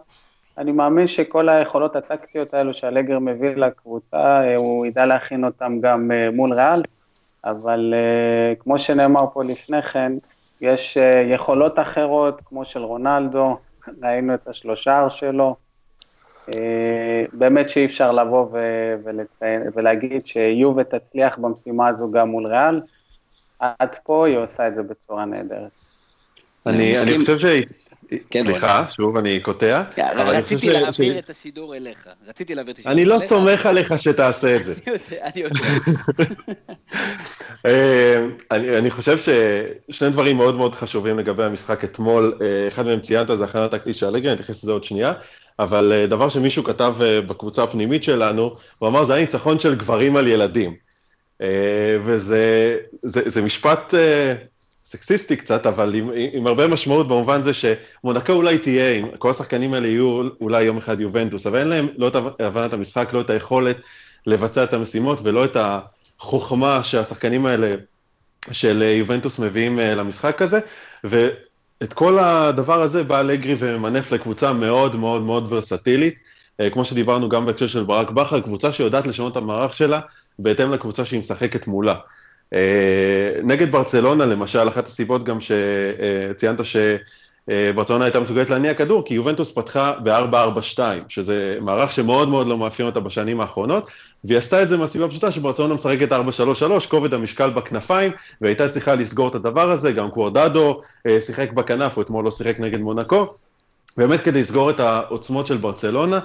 אני מאמין שכל היכולות הטקטיות האלו שאלגר מביא לקבוצה, הוא ידע להכין אותם גם אה, מול ריאל, אבל אה, כמו שנאמר פה לפני כן, יש אה, יכולות אחרות, כמו של רונלדו, ראינו את השלושה שלו, באמת שאי אפשר לבוא ולציין, ולהגיד שיובה תצליח במשימה הזו גם מול ריאל, עד פה היא עושה את זה בצורה נהדרת. אני חושב ש... כן, סליחה, שוב אני קוטע. רציתי להעביר את השידור אליך. רציתי להעביר את השידור אליך. אני לא סומך עליך שתעשה את זה. אני יודע. אה, אני חושב ששני דברים מאוד מאוד חשובים לגבי המשחק אתמול, אה, אחד מהם ציינת זה הכנה טקטית של אלגרי, אני אתייחס לזה עוד שנייה, אבל אה, דבר שמישהו כתב בקבוצה הפנימית שלנו, הוא אמר זה היה ניצחון של גברים על ילדים. וזה משפט סקסיסטי קצת, אבל עם, עם הרבה משמעות במובן זה שמונקו אולי תהיה, כל השחקנים האלה יהיו אולי יום אחד יובנטוס, אבל אין להם לא את הבנת המשחק, לא את היכולת לבצע את המשימות ולא את החוכמה שהשחקנים האלה של יובנטוס מביאים אה, למשחק הזה, ואת כל הדבר הזה בא אלגרי וממנף לקבוצה מאוד מאוד מאוד ורסטילית, אה, כמו שדיברנו גם בהקשר של ברק בכר, קבוצה שיודעת לשנות את המערך שלה בהתאם לקבוצה שהיא משחקת מולה. אה, נגד ברצלונה, למשל, אחת הסיבות גם שציינת שברצלונה הייתה מסוגלת להניע כדור, כי יובנטוס פתחה ב-4-4-2, שזה מערך שמאוד מאוד לא מאפיין אותה בשנים האחרונות, והיא עשתה את זה מהסיבה הפשוטה שברצלונה משחקת 4-3-3, כובד המשקל בכנפיים, והייתה צריכה לסגור את הדבר הזה, גם קוורדדו אה, שיחק בכנף, הוא אתמול לא שיחק נגד מונקו, באמת כדי לסגור את העוצמות של ברצלונה.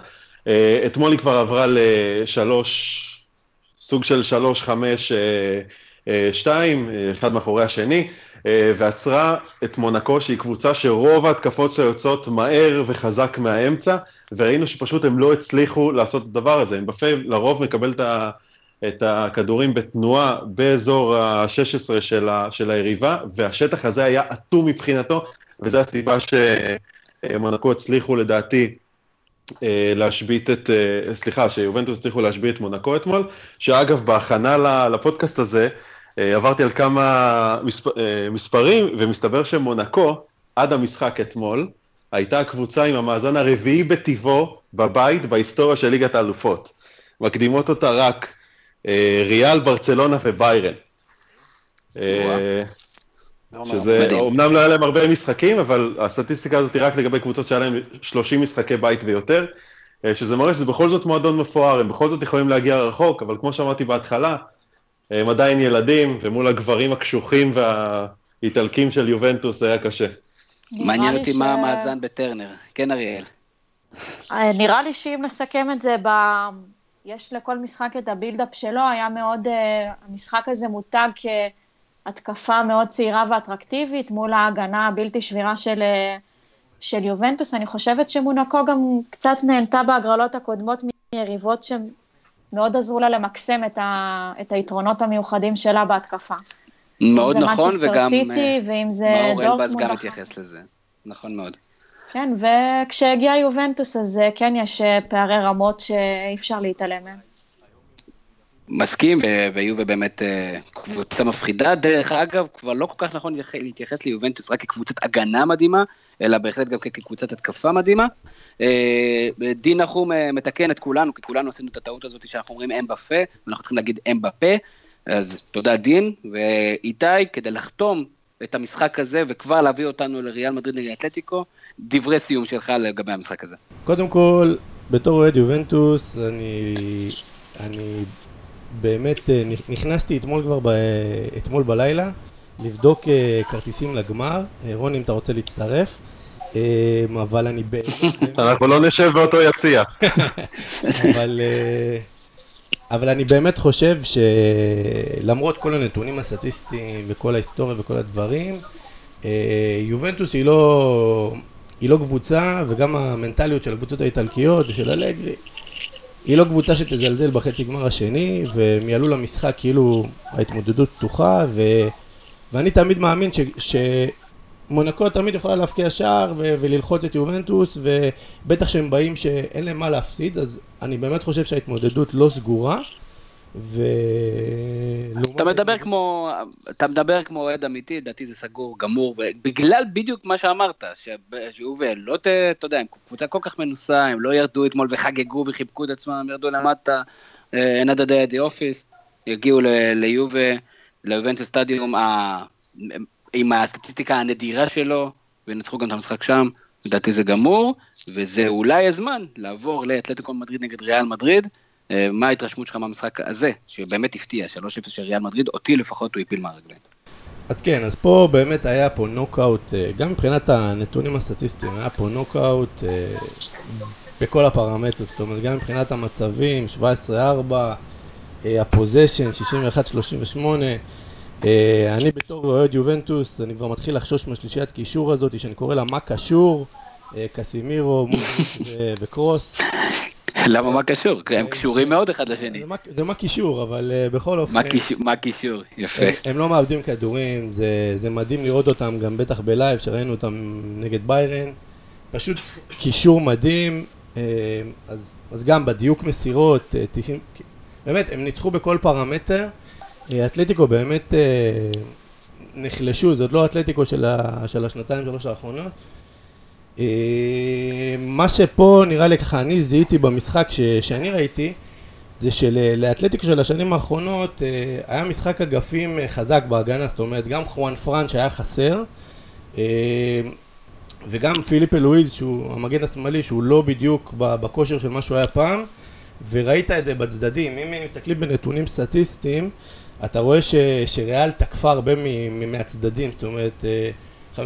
אה, אתמול היא כבר עברה לשלוש, סוג של שלוש, חמש, אה, שתיים, אה, אחד מאחורי השני, אה, ועצרה את מונקו, שהיא קבוצה שרוב ההתקפות שלה יוצאות מהר וחזק מהאמצע, וראינו שפשוט הם לא הצליחו לעשות את הדבר הזה. אמבפה לרוב מקבל את הכדורים בתנועה באזור ה-16 של, של היריבה, והשטח הזה היה אטום מבחינתו, וזו הסיבה שמונקו הצליחו לדעתי להשבית את, סליחה, שיובנטוס הצליחו להשבית את מונקו אתמול, שאגב, בהכנה לפודקאסט הזה, אה, עברתי על כמה מספר, אה, מספרים, ומסתבר שמונקו, עד המשחק אתמול, הייתה הקבוצה עם המאזן הרביעי בטיבו בבית בהיסטוריה של ליגת האלופות. מקדימות אותה רק אה, ריאל, ברצלונה וביירן. שזה, אומנם לא היה להם הרבה משחקים, אבל הסטטיסטיקה הזאת היא רק לגבי קבוצות שהיה להם 30 משחקי בית ויותר, שזה מראה שזה בכל זאת מועדון מפואר, הם בכל זאת יכולים להגיע רחוק, אבל כמו שאמרתי בהתחלה, הם עדיין ילדים, ומול הגברים הקשוחים והאיטלקים של יובנטוס זה היה קשה. מעניין אותי ש... מה המאזן בטרנר. כן, אריאל. אה, נראה לי שאם נסכם את זה, ב... יש לכל משחק את הבילדאפ שלו, היה מאוד, uh, המשחק הזה מותג כהתקפה מאוד צעירה ואטרקטיבית מול ההגנה הבלתי שבירה של, uh, של יובנטוס. אני חושבת שמונקו גם קצת נהנתה בהגרלות הקודמות מיריבות שהן מאוד עזרו לה למקסם את, ה, את היתרונות המיוחדים שלה בהתקפה. מאוד נכון, וגם סיטי, ואם זה מאור אלבז גם התייחס לזה. נכון מאוד. כן, וכשהגיע יובנטוס, אז אה, כן יש אה, פערי רמות שאי אפשר להתעלם מהם. מסכים, ויובה באמת אה, קבוצה מפחידה. דרך אגב, כבר לא כל כך נכון להתייחס ליובנטוס רק כקבוצת הגנה מדהימה, אלא בהחלט גם כקבוצת התקפה מדהימה. אה, דין נחום אה, מתקן את כולנו, כי כולנו עשינו את הטעות הזאת שאנחנו אומרים אם בפה, ואנחנו צריכים להגיד אם בפה. אז תודה דין, ואיתי, כדי לחתום את המשחק הזה וכבר להביא אותנו לריאל מדריד נגד אתלטיקו, דברי סיום שלך לגבי המשחק הזה. קודם כל, בתור אוהד יובנטוס, אני, אני באמת אה, נכנסתי אתמול כבר, ב, אתמול בלילה, לבדוק כרטיסים לגמר. רוני, אם אתה רוצה להצטרף. אבל אני באמת... אנחנו לא נשב באותו יציע. אבל... אה, אבל אני באמת חושב שלמרות כל הנתונים הסטטיסטיים וכל ההיסטוריה וכל הדברים, אה, יובנטוס היא לא, היא לא קבוצה, וגם המנטליות של הקבוצות האיטלקיות ושל אלגרי, היא לא קבוצה שתזלזל בחצי גמר השני, והם יעלו למשחק כאילו ההתמודדות פתוחה, ו... ואני תמיד מאמין ש... שמונקו תמיד יכולה להפקיע שער ו... וללחוץ את יובנטוס, ובטח שהם באים שאין להם מה להפסיד, אז אני באמת חושב שההתמודדות לא סגורה. ו... אתה מדבר כמו, אתה מדבר כמו אוהד אמיתי, לדעתי זה סגור, גמור, בגלל בדיוק מה שאמרת, שיובל, לא, ת, אתה יודע, הם קבוצה כל כך מנוסה, הם לא ירדו אתמול וחגגו וחיבקו את עצמם, ירדו למטה, אין עד day at אופיס, יגיעו ליובה, ליובנטוס סטדיום, עם הסטטיסטיקה הנדירה שלו, וינצחו גם את המשחק שם, לדעתי זה גמור, וזה אולי הזמן לעבור לאתלטיקו מדריד נגד ריאל מדריד. אה, מה ההתרשמות שלך מהמשחק הזה, שבאמת הפתיע, 3-0 של ריאל מדריד, אותי לפחות הוא הפיל מהרגליים. אז כן, אז פה באמת היה פה נוקאוט, אה, גם מבחינת הנתונים הסטטיסטיים, היה פה נוקאוט אה, בכל הפרמטרים, זאת אומרת, גם מבחינת המצבים, 17-4, ה possession, 61-38, אני בתור אוהד יובנטוס, אני כבר מתחיל לחשוש מהשלישיית קישור הזאת, שאני קורא לה מה קשור, קסימירו, וקרוס. למה מה קשור? הם קשורים מאוד אחד לשני. זה מה קישור, אבל אה, בכל אופן... מה קישור? יפה. הם לא מאבדים כדורים, זה מדהים לראות אותם גם בטח בלייב, שראינו אותם נגד ביירן. פשוט קישור מדהים, אה, אז גם בדיוק מסירות, 90... אה, באמת, הם ניצחו בכל פרמטר. אתלטיקו באמת נחלשו, זאת לא אתלטיקו של השנתיים שלוש האחרונות. אה, מה שפה נראה לי ככה, אני זיהיתי במשחק ש, שאני ראיתי, זה שלאתלטיקו של השנים האחרונות אה, היה משחק אגפים אה, חזק בהגנה, זאת אומרת גם חואן פרן שהיה חסר וגם פיליפ אלואיד שהוא המגן השמאלי שהוא לא בדיוק בכושר של מה שהוא היה פעם וראית את זה בצדדים, אם מסתכלים בנתונים סטטיסטיים אתה רואה ש, שריאל תקפה הרבה מהצדדים, זאת אומרת 50%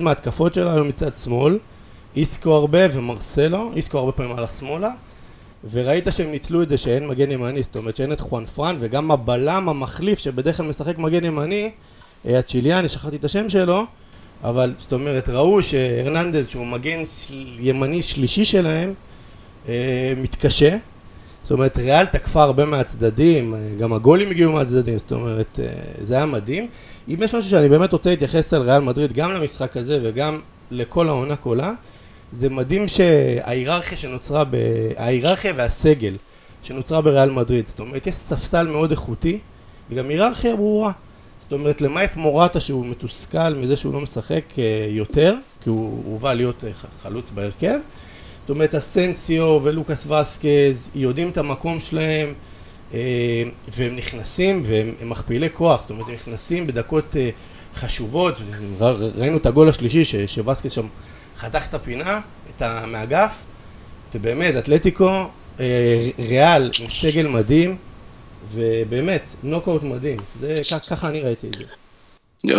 מההתקפות שלה היו מצד שמאל. איסקו הרבה ומרסלו, איסקו הרבה פעמים הלך שמאלה. וראית שהם ניצלו את זה שאין מגן ימני, זאת אומרת שאין את חואן פרן וגם הבלם המחליף שבדרך כלל משחק מגן ימני, הצ'יליאני, שכחתי את השם שלו אבל זאת אומרת ראו שהרננדז שהוא מגן של... ימני שלישי שלהם אה, מתקשה. זאת אומרת ריאל תקפה הרבה מהצדדים, גם הגולים הגיעו מהצדדים, זאת אומרת אה, זה היה מדהים אם יש משהו שאני באמת רוצה להתייחס על ריאל מדריד גם למשחק הזה וגם לכל העונה כולה זה מדהים שההיררכיה שנוצרה, ב... ההיררכיה והסגל שנוצרה בריאל מדריד, זאת אומרת יש ספסל מאוד איכותי וגם היררכיה ברורה. זאת אומרת למעט מורטה שהוא מתוסכל מזה שהוא לא משחק אה, יותר כי הוא הובא להיות אה, חלוץ בהרכב זאת אומרת אסנסיו ולוקאס וסקז יודעים את המקום שלהם והם נכנסים והם מכפילי כוח זאת אומרת הם נכנסים בדקות חשובות ראינו את הגול השלישי שווסקז שם חתך את הפינה, את המאגף, ובאמת, אתלטיקו, אה, ריאל עם סגל מדהים, ובאמת, נוקאוט מדהים. זה, ככה אני ראיתי את זה.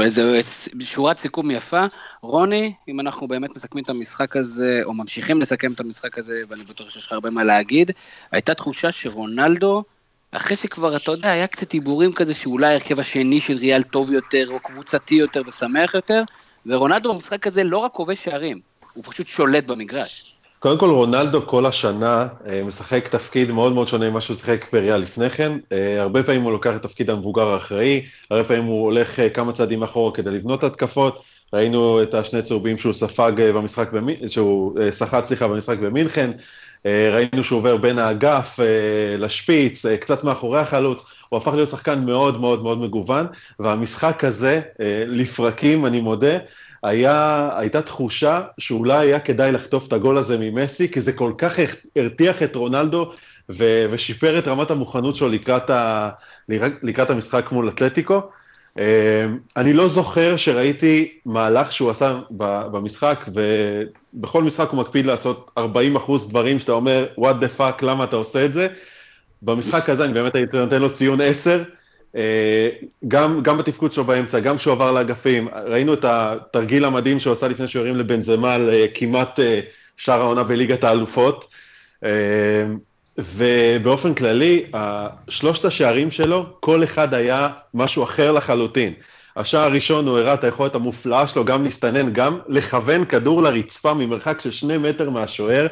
זה שורת סיכום יפה. רוני, אם אנחנו באמת מסכמים את המשחק הזה, או ממשיכים לסכם את המשחק הזה, ואני בטוח שיש לך הרבה מה להגיד, הייתה תחושה שרונלדו, אחרי שכבר, אתה יודע, היה קצת דיבורים כזה שאולי ההרכב השני של ריאל טוב יותר, או קבוצתי יותר ושמח יותר, ורונלדו במשחק הזה לא רק כובש שערים, הוא פשוט שולט במגרש. קודם כל רונלדו כל השנה אה, משחק תפקיד מאוד מאוד שונה ממה שהוא שיחק בריאל לפני כן. אה, הרבה פעמים הוא לוקח את תפקיד המבוגר האחראי, הרבה פעמים הוא הולך אה, כמה צעדים אחורה כדי לבנות התקפות. ראינו את השני צהובים שהוא ספג במשחק, במ... שהוא סחט סליחה במשחק במינכן. ראינו שהוא עובר בין האגף לשפיץ, קצת מאחורי החלוץ. הוא הפך להיות שחקן מאוד מאוד מאוד מגוון, והמשחק הזה, אה, לפרקים, אני מודה, היה, הייתה תחושה שאולי היה כדאי לחטוף את הגול הזה ממסי, כי זה כל כך הרתיח את רונלדו ו, ושיפר את רמת המוכנות שלו לקראת, ה, לקראת המשחק מול אתלטיקו. אה, אני לא זוכר שראיתי מהלך שהוא עשה במשחק, ובכל משחק הוא מקפיד לעשות 40 אחוז דברים שאתה אומר, what the fuck, למה אתה עושה את זה? במשחק הזה אני באמת הייתי נותן לו ציון 10, אה, גם, גם בתפקוד שלו באמצע, גם כשהוא עבר לאגפים, ראינו את התרגיל המדהים שהוא עשה לפני שהוא הרים לבנזמה לכמעט אה, שאר העונה בליגת האלופות, אה, ובאופן כללי, שלושת השערים שלו, כל אחד היה משהו אחר לחלוטין. השער הראשון הוא הראה את היכולת המופלאה שלו גם להסתנן, גם לכוון כדור לרצפה ממרחק של שני מטר מהשוער,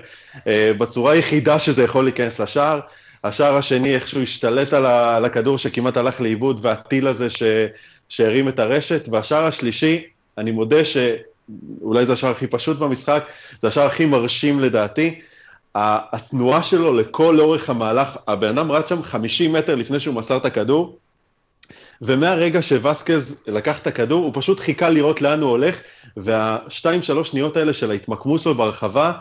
אה, בצורה היחידה שזה יכול להיכנס לשער. השער השני, איכשהו השתלט על הכדור שכמעט הלך לאיבוד, והטיל הזה ש... שהרים את הרשת, והשער השלישי, אני מודה שאולי זה השער הכי פשוט במשחק, זה השער הכי מרשים לדעתי. התנועה שלו לכל אורך המהלך, הבן אדם רץ שם 50 מטר לפני שהוא מסר את הכדור, ומהרגע שווסקז לקח את הכדור, הוא פשוט חיכה לראות לאן הוא הולך, והשתיים, שלוש שניות האלה של ההתמקמות שלו ברחבה,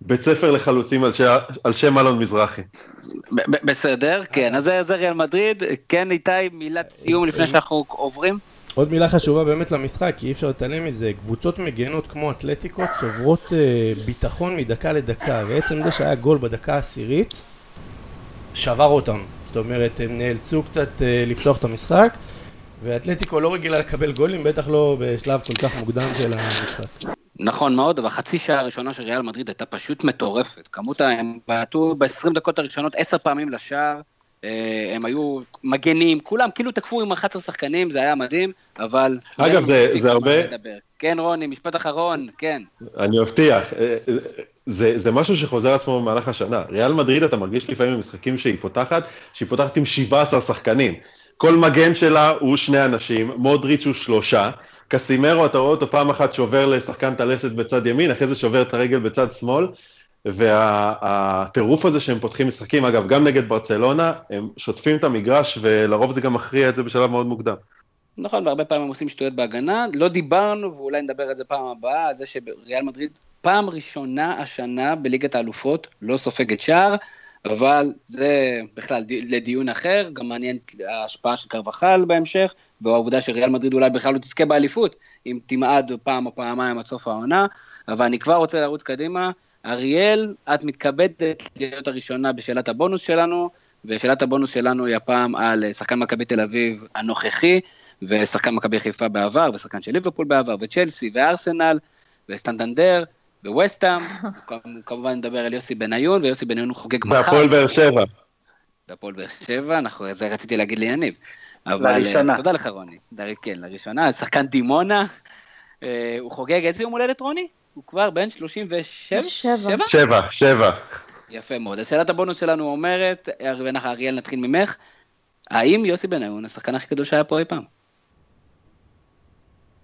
בית ספר לחלוצים על, ש... על שם אלון מזרחי. בסדר, כן, אז זה ריאל מדריד, כן איתי, מילת סיום לפני שאנחנו עוברים. עוד מילה חשובה באמת למשחק, כי אי אפשר להתעלם מזה, קבוצות מגנות כמו אתלטיקות צוברות אה, ביטחון מדקה לדקה, ועצם זה שהיה גול בדקה העשירית, שבר אותם. זאת אומרת, הם נאלצו קצת אה, לפתוח את המשחק, ואתלטיקו לא רגילה לקבל גולים, בטח לא בשלב כל כך מוקדם של המשחק. נכון מאוד, אבל חצי שעה הראשונה של ריאל מדריד הייתה פשוט מטורפת. כמות, הם בעטו ב-20 דקות הראשונות עשר פעמים לשער, הם היו מגנים, כולם כאילו תקפו עם 11 שחקנים, זה היה מדהים, אבל... אגב, זה, זה הרבה... כן, רוני, משפט אחרון, כן. אני מבטיח, אה, זה, זה משהו שחוזר עצמו במהלך השנה. ריאל מדריד, אתה מרגיש לפעמים במשחקים שהיא פותחת, שהיא פותחת עם 17 שחקנים. כל מגן שלה הוא שני אנשים, מודריץ' הוא שלושה, קסימרו, אתה רואה אותו פעם אחת שובר לשחקן את הלסת בצד ימין, אחרי זה שובר את הרגל בצד שמאל, והטירוף הזה שהם פותחים משחקים, אגב, גם נגד ברצלונה, הם שוטפים את המגרש, ולרוב זה גם מכריע את זה בשלב מאוד מוקדם. נכון, והרבה פעמים הם עושים שטויות בהגנה. לא דיברנו, ואולי נדבר על זה פעם הבאה, על זה שריאל מדריד פעם ראשונה השנה בליגת האלופות לא סופגת שער, אבל זה בכלל לדיון אחר, גם מעניין ההשפעה של קרבחל בהמשך, והעובדה שריאל מדריד אולי בכלל לא תזכה באליפות, אם תמעד פעם או פעמיים עד סוף העונה, אבל אני כבר רוצה לרוץ קדימה. אריאל, את מתכבדת להיות הראשונה בשאלת הבונוס שלנו, ושאלת הבונוס שלנו היא הפעם על שחקן מכבי תל אביב הנוכחי, ושחקן מכבי חיפה בעבר, ושחקן של ליברפול בעבר, וצ'לסי, וארסנל, וסטנדנדר, וווסטאם, כמובן נדבר על יוסי בניון, ויוסי בניון הוא חוגג מחר. והפועל באר שבע. והפועל באר שבע, זה רציתי להגיד ליניב. אבל לראשונה. תודה לך רוני, כן, לראשונה, שחקן דימונה, אה, הוא חוגג איזה יום הולדת רוני? הוא כבר בן 37? שבע. שבע, שבע. יפה מאוד. אז שאלת הבונוס שלנו אומרת, אריאל נתחיל ממך, האם יוסי בניון השחקן הכי גדול שהיה פה אי פעם?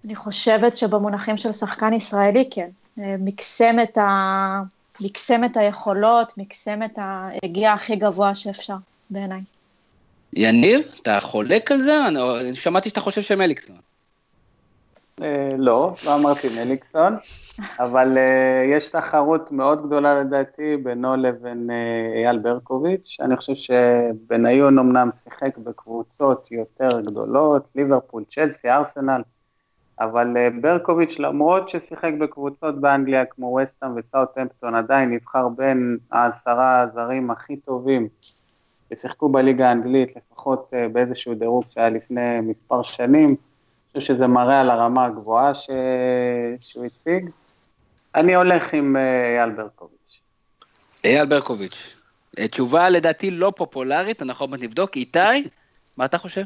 אני חושבת שבמונחים של שחקן ישראלי, כן. אה, מקסם את, ה... מקסם את היכולות, מקסם את ההגיע הכי גבוה שאפשר, בעיניי. יניב, אתה חולק על זה? אני שמעתי שאתה חושב שמליקסון. אה, לא, לא אמרתי מליקסון, אבל אה, יש תחרות מאוד גדולה לדעתי בינו לבין אייל ברקוביץ'. אני חושב שבניון אמנם שיחק בקבוצות יותר גדולות, ליברפול, צ'לסי, ארסנל, אבל אה, ברקוביץ', למרות ששיחק בקבוצות באנגליה כמו וסטאם וסאוטהמפטון, עדיין נבחר בין העשרה הזרים הכי טובים ששיחקו בליגה האנגלית, לפחות אה, באיזשהו דירוג שהיה לפני מספר שנים. חושב שזה מראה על הרמה הגבוהה ש... שהוא הציג. אני הולך עם אה, אייל ברקוביץ'. אייל ברקוביץ'. תשובה לדעתי לא פופולרית, אנחנו עוד מעט נבדוק. איתי? מה אתה חושב?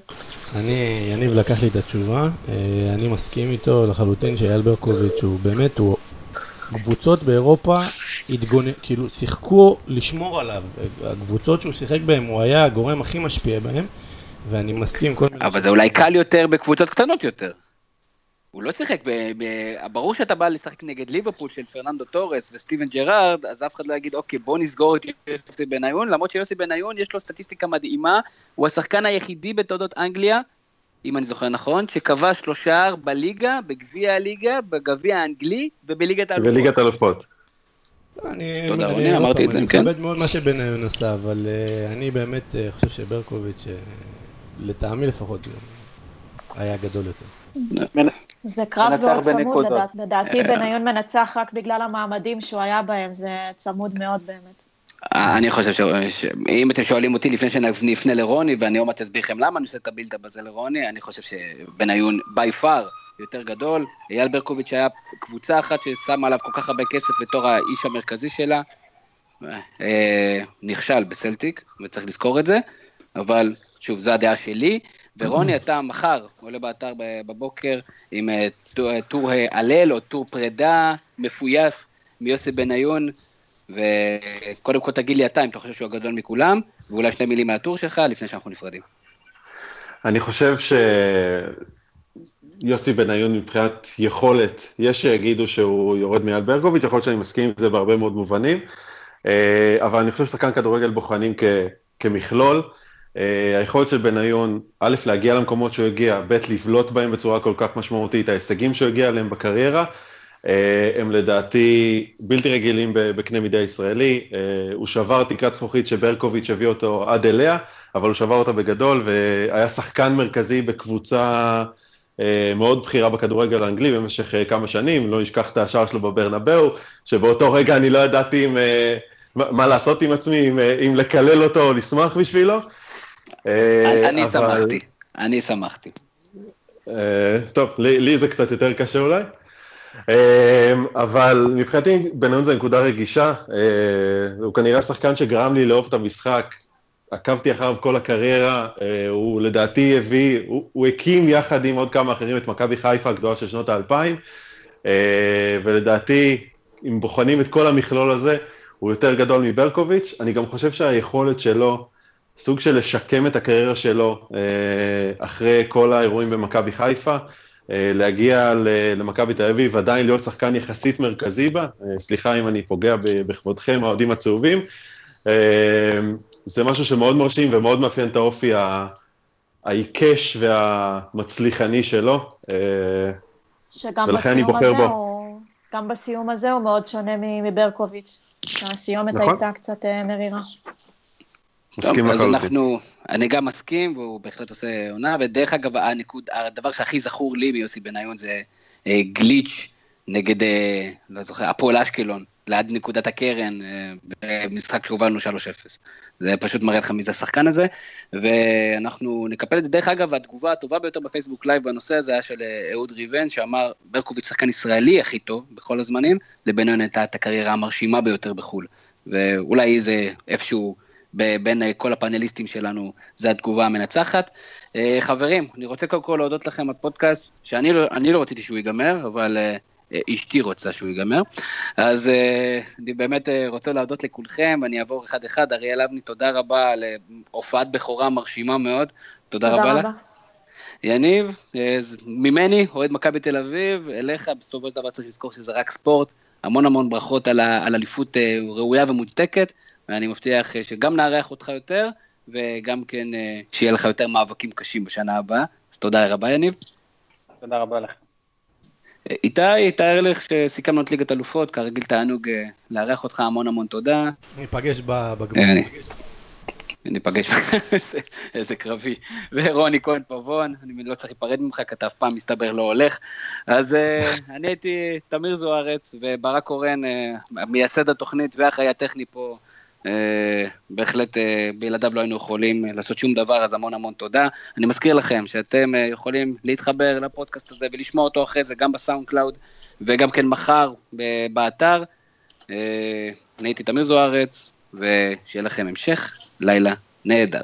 אני, יניב לקח לי את התשובה, אה, אני מסכים איתו לחלוטין שאייל ברקוביץ' הוא באמת, הוא... קבוצות באירופה התגונ... כאילו שיחקו לשמור עליו, הקבוצות שהוא שיחק בהן הוא היה הגורם הכי משפיע בהן ואני מסכים כל מיני... אבל זה אולי קל יותר בקבוצות קטנות יותר. הוא לא שיחק, ב, ב, ברור שאתה בא לשחק נגד ליברפול של פרננדו טורס וסטיבן ג'רארד, אז אף אחד לא יגיד, אוקיי, בוא נסגור את יוסי בניון, למרות שיוסי בניון יש לו סטטיסטיקה מדהימה, הוא השחקן היחידי בתולדות אנגליה, אם אני זוכר נכון, שכבש שלושה בליגה, בגביע הליגה, בגביע האנגלי ובליגת האלופות. בליגת האלופות. אני, תודה, אני, אני אמרתי את זה, כן. אני מכבד מאוד מה שבניון עשה, אבל uh, אני באמת uh, חושב שברקוביץ', uh, לטעמי לפחות, היה גדול יותר. זה קרב מאוד צמוד, לדעתי בניון מנצח רק בגלל המעמדים שהוא היה בהם, זה צמוד מאוד באמת. אני חושב שאם אתם שואלים אותי לפני שנפנה לרוני, ואני עוד מעט אסביר לכם למה אני עושה את הבילדה בזה לרוני, אני חושב שבניון בי פאר יותר גדול. אייל ברקוביץ' היה קבוצה אחת ששמה עליו כל כך הרבה כסף בתור האיש המרכזי שלה. אה, נכשל בסלטיק, וצריך לזכור את זה, אבל שוב, זו הדעה שלי. ורוני, אתה מחר עולה באתר בבוקר עם טור הלל או טור פרידה מפויס מיוסי בניון, וקודם כל תגיד לי אתה אם אתה חושב שהוא הגדול מכולם, ואולי שני מילים מהטור שלך לפני שאנחנו נפרדים. אני חושב שיוסי בניון מבחינת יכולת, יש שיגידו שהוא יורד מעל ברקוביץ', יכול להיות שאני מסכים עם זה בהרבה מאוד מובנים, אה, אבל אני חושב ששחקן כדורגל בוחנים כ, כמכלול. אה, היכולת של בניון, א', להגיע למקומות שהוא הגיע, ב', לבלוט בהם בצורה כל כך משמעותית, ההישגים שהוא הגיע אליהם בקריירה, אה, הם לדעתי בלתי רגילים בקנה מידה ישראלי. הוא שבר תקרת זכוכית שברקוביץ' הביא אותו עד אליה, אבל הוא שבר אותה בגדול, והיה שחקן מרכזי בקבוצה מאוד בכירה בכדורגל האנגלי במשך כמה שנים, לא נשכח את השער שלו בברנבאו, שבאותו רגע אני לא ידעתי אם, מה לעשות עם עצמי, אם, אם לקלל אותו או לשמוח בשבילו. אה, אני שמחתי, אני שמחתי. אה, טוב, לי זה קצת יותר קשה אולי. אה, אבל מבחינתי בניון זה נקודה רגישה, הוא כנראה השחקן שגרם לי לאהוב את המשחק, עקבתי אחריו כל הקריירה, הוא לדעתי הביא, הוא, הוא הקים יחד עם עוד כמה אחרים את מכבי חיפה הגדולה של שנות האלפיים, ולדעתי, אם בוחנים את כל המכלול הזה, הוא יותר גדול מברקוביץ', אני גם חושב שהיכולת שלו סוג של לשקם את הקריירה שלו אה, אחרי כל האירועים במכבי חיפה, אה, להגיע למכבי תל אביב, עדיין להיות שחקן יחסית מרכזי בה, אה, סליחה אם אני פוגע בכבודכם, האוהדים הצהובים, זה משהו שמאוד מרשים ומאוד מאפיין את האופי העיקש והמצליחני שלו, ולכן אני בוחר בו. הוא, גם בסיום הזה הוא מאוד שונה מברקוביץ', הסיומת נכון. הייתה קצת מרירה. מסכים לחלוטין. אנחנו, אני גם מסכים, והוא בהחלט עושה עונה, ודרך אגב, הנקוד, הדבר שהכי זכור לי מיוסי בניון זה אה, גליץ' נגד, אה, לא זוכר, הפועל אשקלון, ליד נקודת הקרן, אה, במשחק שהובלנו 3-0. זה פשוט מראה לך מי זה השחקן הזה, ואנחנו נקפל את זה. דרך אגב, התגובה הטובה ביותר בפייסבוק לייב בנושא הזה היה של אה, אהוד ריבן, שאמר, ברקוביץ' שחקן ישראלי הכי טוב בכל הזמנים, לבניון הייתה את הקריירה המרשימה ביותר בחו"ל. ואולי זה איפשהו... בין אה, כל הפאנליסטים שלנו, זו התגובה המנצחת. אה, חברים, אני רוצה קודם כל להודות לכם על פודקאסט, שאני לא, לא רציתי שהוא ייגמר, אבל אה, אשתי רוצה שהוא ייגמר. אז אני באמת רוצה להודות לכולכם, אני אעבור אחד-אחד. אריאל אבני, תודה רבה על הופעת בכורה מרשימה מאוד. תודה, תודה רבה, רבה לך. יניב, ממני, אוהד מכבי תל אביב, אליך, בסופו של דבר צריך לזכור שזה רק ספורט. המון המון ברכות על אליפות ראויה ומוצדקת. ואני מבטיח אה, שגם נארח אותך יותר, וגם כן אה, שיהיה לך יותר מאבקים קשים בשנה הבאה. אז תודה רבה, יניב. תודה רבה לך. אה, איתי, תאר לך שסיכמנו את ליגת אלופות, כרגיל תענוג לארח אותך, המון המון תודה. ניפגש בגמר. ניפגש, איזה קרבי. ורוני כהן פבון, אני לא צריך להיפרד ממך, כי אתה אף פעם מסתבר לא הולך. אז אני הייתי תמיר זוארץ, וברק קורן, מייסד התוכנית והחיי הטכני פה. אה, בהחלט אה, בלעדיו לא היינו יכולים לעשות שום דבר, אז המון המון תודה. אני מזכיר לכם שאתם אה, יכולים להתחבר לפודקאסט הזה ולשמוע אותו אחרי זה גם ב SoundCloud וגם כן מחר באתר. אני הייתי תמיר זוארץ, ושיהיה לכם המשך לילה נהדר.